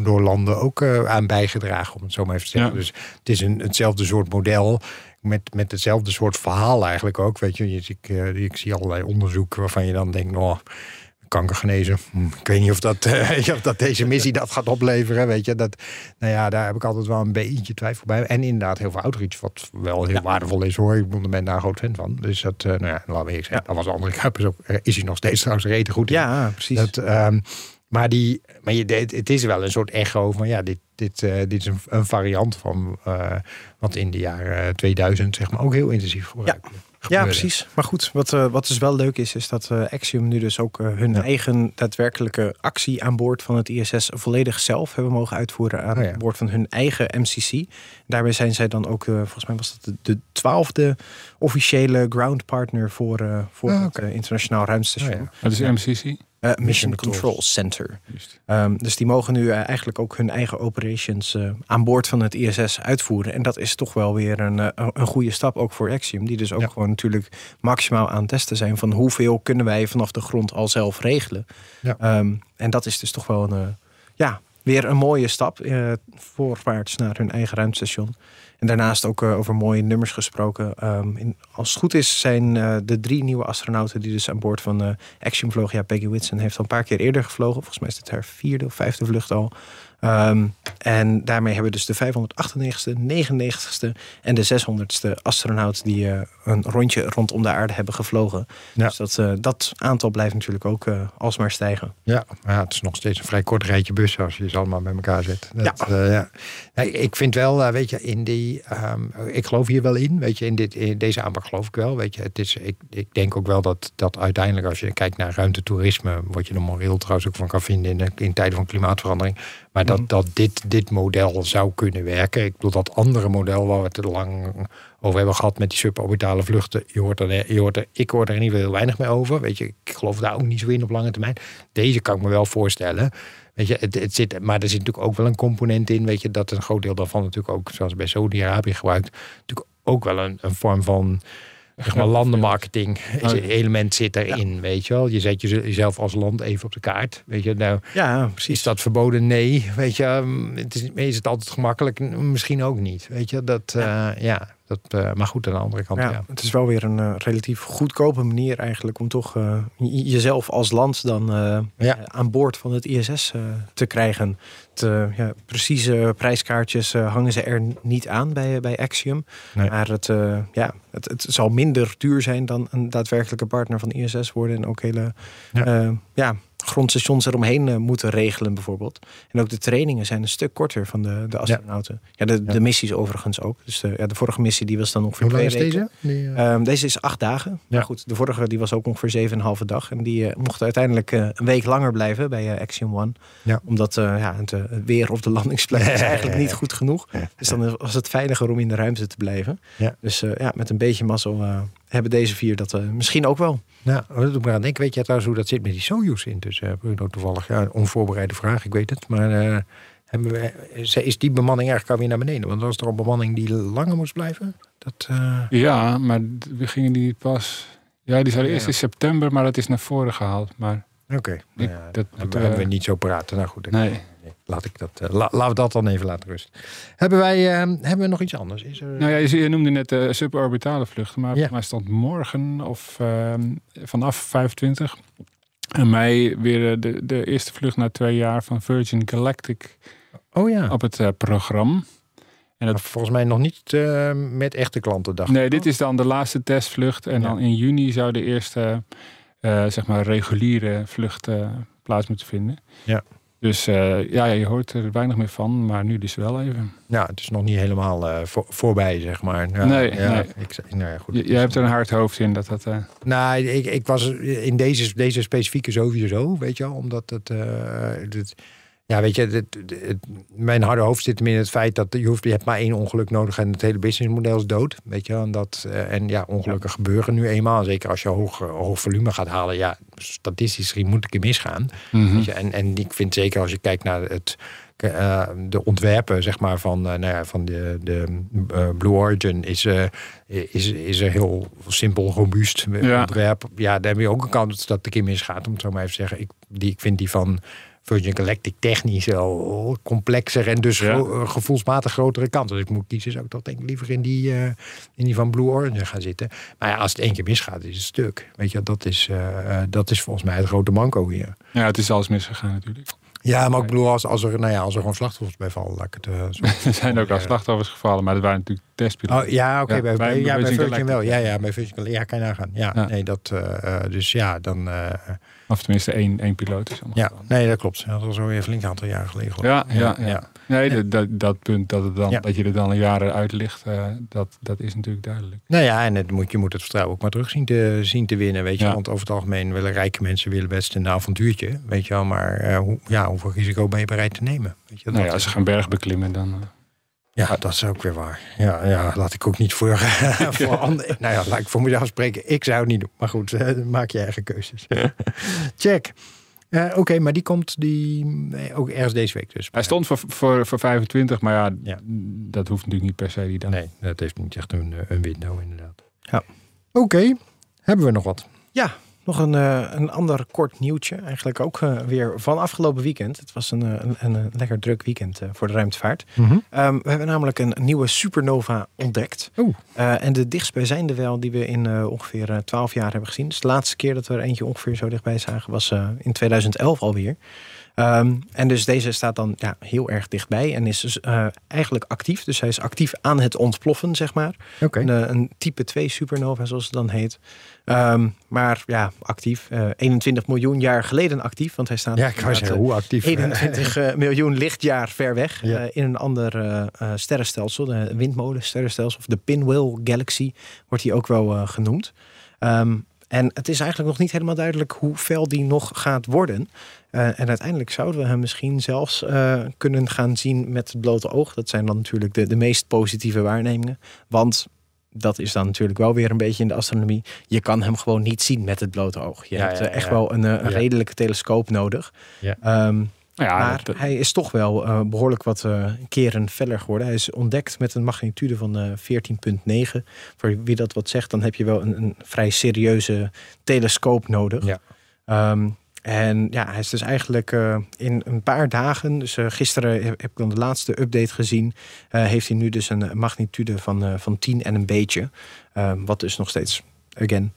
door landen ook aan bijgedragen, om het zo maar even te zeggen. Ja. Dus het is een, hetzelfde soort model met, met hetzelfde soort verhaal eigenlijk ook. Weet je, ik, uh, ik zie allerlei onderzoek waarvan je dan denkt, nou, kanker genezen. Hm, ik weet niet of dat, uh, of dat deze missie dat gaat opleveren. Weet je, dat, nou ja, daar heb ik altijd wel een beetje twijfel bij. En inderdaad, heel veel outreach, wat wel heel ja. waardevol is hoor. Ik ben daar een groot fan van. Dus dat, uh, nou ja, laten we eerlijk zeggen, ja. dat was de andere Kuipers ook. Is hij nog steeds trouwens rete goed in. Ja, precies. Dat, um, maar die, maar je, het is wel een soort echo van ja, dit, dit, uh, dit is een, een, variant van uh, wat in de jaren 2000 zeg maar ook heel intensief gebruikt. Ja. Ja, precies. Maar goed, wat, uh, wat dus wel leuk is, is dat uh, Axiom nu dus ook uh, hun ja. eigen daadwerkelijke actie aan boord van het ISS volledig zelf hebben mogen uitvoeren aan Oh ja. boord van hun eigen MCC. Daarbij zijn zij dan ook, volgens mij was dat de, de twaalfde officiële ground partner voor, voor Oh, het internationaal ruimtestation. Oh ja. Wat is MCC? Uh, Mission, Mission Control, Control Center. Um, dus die mogen nu uh, eigenlijk ook hun eigen operations uh, aan boord van het ISS uitvoeren. En dat is toch wel weer een, een goede stap ook voor Axiom. Die dus ook Ja. gewoon natuurlijk maximaal aan het testen zijn van hoeveel kunnen wij vanaf de grond al zelf regelen. Ja. Um, en dat is dus toch wel een, ja, weer een mooie stap voorwaarts naar hun eigen ruimtestation. En daarnaast ook uh, over mooie nummers gesproken. Um, in, als het goed is zijn uh, de drie nieuwe astronauten die dus aan boord van Axiom vlogen. Ja, Peggy Whitson heeft al een paar keer eerder gevlogen. Volgens mij is dit haar vierde of vijfde vlucht al. Ehm, en daarmee hebben we dus de 598ste, 99ste en de 600ste astronaut die eh, een rondje rondom de aarde hebben gevlogen. Ja. Dus dat, eh, dat aantal blijft natuurlijk ook eh, alsmaar stijgen. Ja, maar ja, het is nog steeds een vrij kort rijtje bussen als je ze allemaal bij elkaar zet. Dat, ja. ja. Nee, ik vind wel, weet je, in die. ehm, ik geloof hier wel in, weet je, in, dit, in deze aanpak geloof ik wel. Weet je, het is, ik, ik denk ook wel dat, dat uiteindelijk, als je kijkt naar ruimtetoerisme, wat je er moreel trouwens ook van kan vinden in, in tijden van klimaatverandering. Maar dat, Mhm. dat dit, dit model zou kunnen werken. Ik bedoel, dat andere model waar we het lang over hebben gehad met die suborbitale vluchten. Je hoort er, je hoort er, ik hoor er in ieder geval heel weinig meer over. Weet je, ik geloof daar ook niet zo in op lange termijn. Deze kan ik me wel voorstellen. Weet je, het, het zit, maar er zit natuurlijk ook wel een component in. Weet je, dat een groot deel daarvan natuurlijk ook, zoals bij Saudi-Arabië gebruikt, natuurlijk ook wel een, een vorm van zeg maar, landenmarketing is- Oh, ja. element zit erin. Weet je wel, je zet jeze- jezelf als land even op de kaart. Weet je, nou, Ja, is precies. dat verboden? Nee. Weet je, um, het is, is het altijd gemakkelijk? Misschien ook niet. Weet je, dat, ja. ja dat, eh, maar goed, aan de andere kant, ja. Ja, het is wel weer een eh, relatief goedkope manier eigenlijk om toch eh, jezelf als land dan eh, Ja. aan boord van het ISS eh, te krijgen. De ja, precieze prijskaartjes eh, hangen ze er niet aan bij, bij Axiom. Nee. Maar het, eh, ja, het, het zal minder duur zijn dan een daadwerkelijke partner van ISS worden. En ook hele Ja. ja. Grondstations eromheen eh, moeten regelen bijvoorbeeld. En ook de trainingen zijn een stuk korter van de, de astronauten. Ja, de, Ja. de missies overigens ook. Dus de, ja, de vorige missie die was dan ongeveer Hoe lang twee is weken. deze? Die, eh, Ehm, deze is acht dagen. Ja. Maar goed, de vorige die was ook ongeveer zeven en een halve dag. En die eh, mocht uiteindelijk een week langer blijven bij Axiom One. Ja. Omdat ja, het weer op de landingsplek is eigenlijk niet goed genoeg. Dus dan was het veiliger om in de ruimte te blijven. Ja. Dus ja, met een beetje mazzel hebben deze vier dat eh, misschien ook wel. nou, dat doet me aan denken. Weet je trouwens hoe dat zit met die Soyuz intussen? eh, Bruno, toevallig. Ja, een onvoorbereide vraag, ik weet het. Maar eh, hebben we, is- is die bemanning eigenlijk alweer naar beneden? Want was er al bemanning die langer moest blijven? Dat, eh, Ja, maar we gingen die pas... Ja, die zouden Ja. eerst in september, maar dat is naar voren gehaald. Maar Oké, nou Ik- ja, dat dat moeten hebben we- we niet zo praten. Nou goed, ik- nee. Laat ik dat, eh, la- laten we dat dan even laten rusten. Hebben wij eh, hebben we nog iets anders? Is er, Nou ja, je, je noemde net de suborbitale vluchten, maar Ja. volgens mij stond morgen of ehm, vanaf 25 en mei weer eh, de, de eerste vlucht na twee jaar van Virgin Galactic oh ja, op het eh, programma. En dat, volgens mij nog niet eh, met echte klanten. Dacht nee, dit is dan de laatste testvlucht en Ja. dan in juni zou de eerste eh, zeg maar reguliere vlucht eh, plaats moeten vinden. Ja. Dus eh, ja, je hoort er weinig meer van, maar nu dus wel even. Ja, het is nog niet helemaal eh, voor, voorbij, zeg maar. Ja, Nee, ja, nee. Ik, nou ja, goed, Je, hebt er een hard hoofd in dat dat... eh, Nou, ik, ik was in deze, deze specifieke sowieso, weet je wel. Omdat het... het ja, weet je, het, het- het- mijn harde hoofd zit hem in het feit dat je, hoeft, je hebt maar één ongeluk nodig en het hele businessmodel is dood. Weet je. En, dat, eh, en ja, ongelukken gebeuren nu eenmaal. Zeker als je hoog, hoog volume gaat halen. Ja, statistisch moet ik er misgaan. mhm. Weet je, en, en ik vind zeker als je kijkt naar het, eh, de ontwerpen zeg maar, van, eh, nou ja, van de, de Blue Origin is, is, is een heel simpel, robuust Ja. ontwerp. Ja, daar heb je ook een kans dat het een keer misgaat, om het zo maar even te zeggen. Ik, die, ik vind die van Virgin Galactic technisch wel complexer en dus Ja. gro- gevoelsmatig grotere kant. Als ik moet kiezen, zou ik toch denk ik liever in die, eh, in die van Blue Origin gaan zitten. Maar ja, als het één keer misgaat, is het stuk. Weet je, dat is, eh, eh, dat is volgens mij het grote manco hier. Ja, het is alles misgegaan natuurlijk. Ja, maar ik bedoel, als, als, er, nou ja, als er gewoon slachtoffers bij vallen, laat ik het eh, zo. Er zijn ook al slachtoffers gevallen, maar dat waren natuurlijk testpiloten. Oh ja, oké, Ja, bij, bij- ja, bij Virgin wel. Ja, ja, bij Virgin Galactic. Ja, kan je nagaan. Ja, nee, dat, eh, eh, dus ja, dan, eh, Of tenminste één, één piloot is allemaal ja, nee, dat klopt. Dat was alweer een flink aantal jaren geleden. Ja, ja, ja. Nee, dat, dat, dat punt dat, het dan, Ja. dat je er dan een jaren uit ligt, eh, dat, dat is natuurlijk duidelijk. Nou ja, en het moet, je moet het vertrouwen ook maar terug zien te, zien te winnen, weet je. Ja. Want over het algemeen willen rijke mensen willen best een avontuurtje, weet je wel. Maar eh, hoe, ja, hoeveel risico ben je bereid te nemen? Weet je, Nou ja, als ze gaan berg beklimmen, dan... eh, Ja, dat is ook weer waar. Ja, ja laat ik ook niet voor, voor anderen. Nou ja, laat ik voor mezelf spreken. Ik zou het niet doen. Maar goed, maak je eigen keuzes. Check. Eh, Oké, maar die komt die, nee, ook ergens deze week dus. Hij stond voor, voor, voor 25, maar ja, Ja. dat hoeft natuurlijk niet per se die dan. Nee, dat heeft niet echt een, eh, een window inderdaad. Ja. Oké, hebben we nog wat? Ja, nog een, eh, een ander kort nieuwtje. Eigenlijk ook eh, weer van afgelopen weekend. Het was een, eh, een, een, lekker druk weekend voor de ruimtevaart. Ehm, we hebben namelijk een nieuwe supernova ontdekt. Oeh. Eh, en de dichtstbijzijnde wel die we in ongeveer eh, 12 jaar hebben gezien. Dus de laatste keer dat we er eentje ongeveer zo dichtbij zagen was in 2011 alweer. Ehm, en dus deze staat dan ja, heel erg dichtbij en is dus eigenlijk actief. Dus hij is actief aan het ontploffen, zeg maar. Een, een type 2 supernova, zoals het dan heet. Ehm, maar ja, actief. eh 21 miljoen jaar geleden actief, want hij staat Ja, ik inderdaad, zeggen, hoe actief. 21 eh, miljoen lichtjaar ver weg. Ja. eh, in een ander eh, eh, sterrenstelsel. De windmolensterrenstelsel. Of de Pinwheel Galaxy wordt die ook wel eh, genoemd. Ehm, en het is eigenlijk nog niet helemaal duidelijk hoe fel die nog gaat worden. Eh, en uiteindelijk zouden we hem misschien zelfs eh, kunnen gaan zien met het blote oog. Dat zijn dan natuurlijk de, de meest positieve waarnemingen. Want dat is dan natuurlijk wel weer een beetje in de astronomie. Je kan hem gewoon niet zien met het blote oog. Je Ja, hebt ja, eh, echt ja. wel een, eh, een Ja. redelijke telescoop nodig. Ja. Ehm, Nou ja, maar dat- hij is toch wel eh, behoorlijk wat eh, keren feller geworden. Hij is ontdekt met een magnitude van eh 14,9. Voor wie dat wat zegt, dan heb je wel een, een vrij serieuze telescoop nodig. Ja. Ehm, en ja, hij is dus eigenlijk eh, in een paar dagen, dus eh, gisteren heb, ik dan de laatste update gezien, eh, heeft hij nu dus een magnitude van, van 10 en een beetje. Ehm, wat dus nog steeds, again,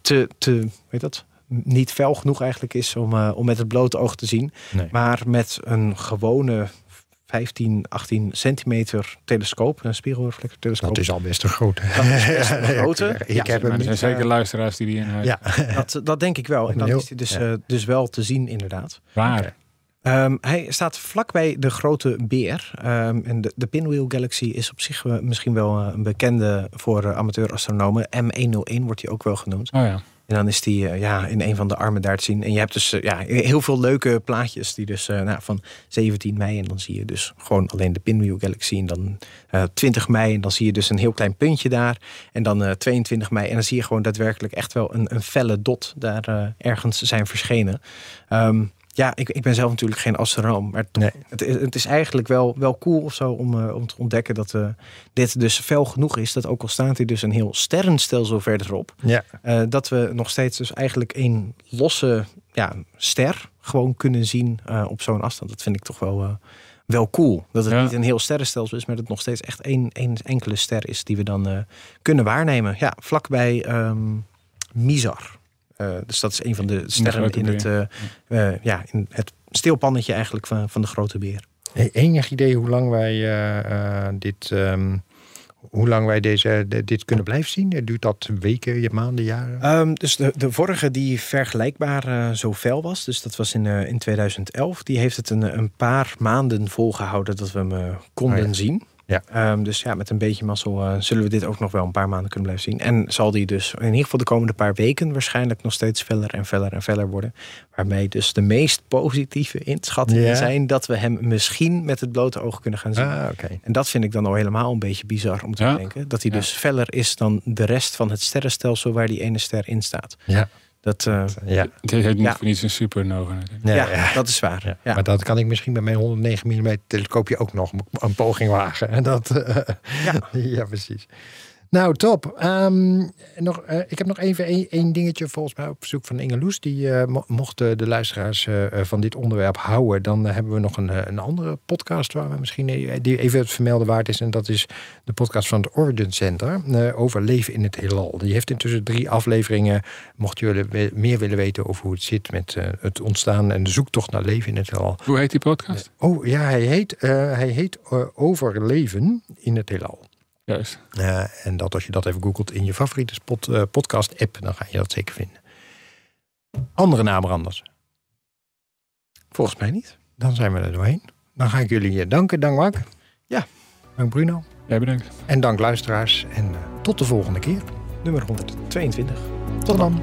te, te, weet dat? Niet fel genoeg eigenlijk is om, om met het blote oog te zien. Nee. Maar met een gewone 15, 18 centimeter telescoop, een spiegelreflectortelescoop. Dat is al best een grote. Dat is best een grote. Ik Ja, heb maar hem er zijn niet. zeker luisteraars die die in huis Ja, dat, dat denk ik wel. En dan Heel- is hij dus, ja. eh, dus wel te zien inderdaad. Waar? Ehm, hij staat vlakbij de grote beer. Ehm, en de, de Pinwheel Galaxy is op zich eh, misschien wel eh, een bekende voor eh, amateurastronomen. M101 wordt hij ook wel genoemd. Oh ja. En dan is die eh, ja, in een van de armen daar te zien. En je hebt dus eh, ja, heel veel leuke plaatjes. Die dus eh, nou, van 17 mei. En dan zie je dus gewoon alleen de Pinwheel Galaxy. En dan eh 20 mei. En dan zie je dus een heel klein puntje daar. En dan eh 22 mei. En dan zie je gewoon daadwerkelijk echt wel een, een felle dot daar ergens zijn verschenen. Ehm, ja, ik, ik ben zelf natuurlijk geen astronoom. Maar toch, Nee. het, is- het is eigenlijk wel, wel cool of zo om, eh, om te ontdekken dat eh, dit dus fel genoeg is. Dat ook al staat hij dus een heel sterrenstelsel verderop. ja. Eh, dat we nog steeds dus eigenlijk een losse ja, ster gewoon kunnen zien eh, op zo'n afstand. Dat vind ik toch wel, eh, wel cool. Dat het Ja. niet een heel sterrenstelsel is, maar dat het nog steeds echt één, één enkele ster is die we dan eh, kunnen waarnemen. Ja, vlakbij ehm Mizar. Eh, dus dat is een van de sterren in het, eh, eh, ja, in het stilpannetje eigenlijk van, van de grote beer. Hey, Enig idee hoe lang wij eh, eh, dit. ehm, hoe lang wij deze, de- dit kunnen blijven zien? Duurt dat weken, maanden, jaren? Ehm, dus de, de vorige die vergelijkbaar zo fel was, dus dat was in, eh, in 2011, die heeft het een, een paar maanden volgehouden dat we hem konden Oh ja. zien. Ja. Ehm, dus ja, met een beetje mazzel eh, zullen we dit ook nog wel een paar maanden kunnen blijven zien. En zal die dus in ieder geval de komende paar weken waarschijnlijk nog steeds feller en feller en feller worden. Waarmee dus de meest positieve inschattingen zijn dat we hem misschien met het blote oog kunnen gaan zien. Ah. En dat vind ik dan al helemaal een beetje bizar om te Ja. denken. Dat hij Ja. dus feller is dan de rest van het sterrenstelsel waar die ene ster in staat. Ja, Dat, eh, ja. Het heet niet Ja. voor niets een supernova. Ja, ja, ja. dat is waar. Ja, Ja. Maar dat kan ik misschien bij mijn 109 mm telescoopje ook nog een poging wagen. En dat, eh, Ja. ja, precies. Nou, top. Ehm, nog, eh, ik heb nog even één, dingetje volgens mij op verzoek van Inge Loes. Die eh, mo- mochten de luisteraars eh, van dit onderwerp houden. Dan hebben we nog een, een andere podcast waar we misschien die even het vermelden waard is. En dat is de podcast van het Origin Center over leven in het heelal. Die heeft intussen drie afleveringen. Mocht jullie meer willen weten over hoe het zit met het ontstaan en de zoektocht naar leven in het heelal. Hoe heet die podcast? Oh ja, hij heet, hij heet Overleven in het heelal. Juist. Eh, en dat als je dat even googelt in je favoriete spot, eh, podcast app, dan ga je dat zeker vinden. Andere namen anders. Volgens mij niet. Dan zijn we er doorheen. Dan ga ik jullie danken. Dank Mark. Ja. Dank Bruno. Jij bedankt. En dank luisteraars. En eh, tot de volgende keer. Nummer 122. Tot dan.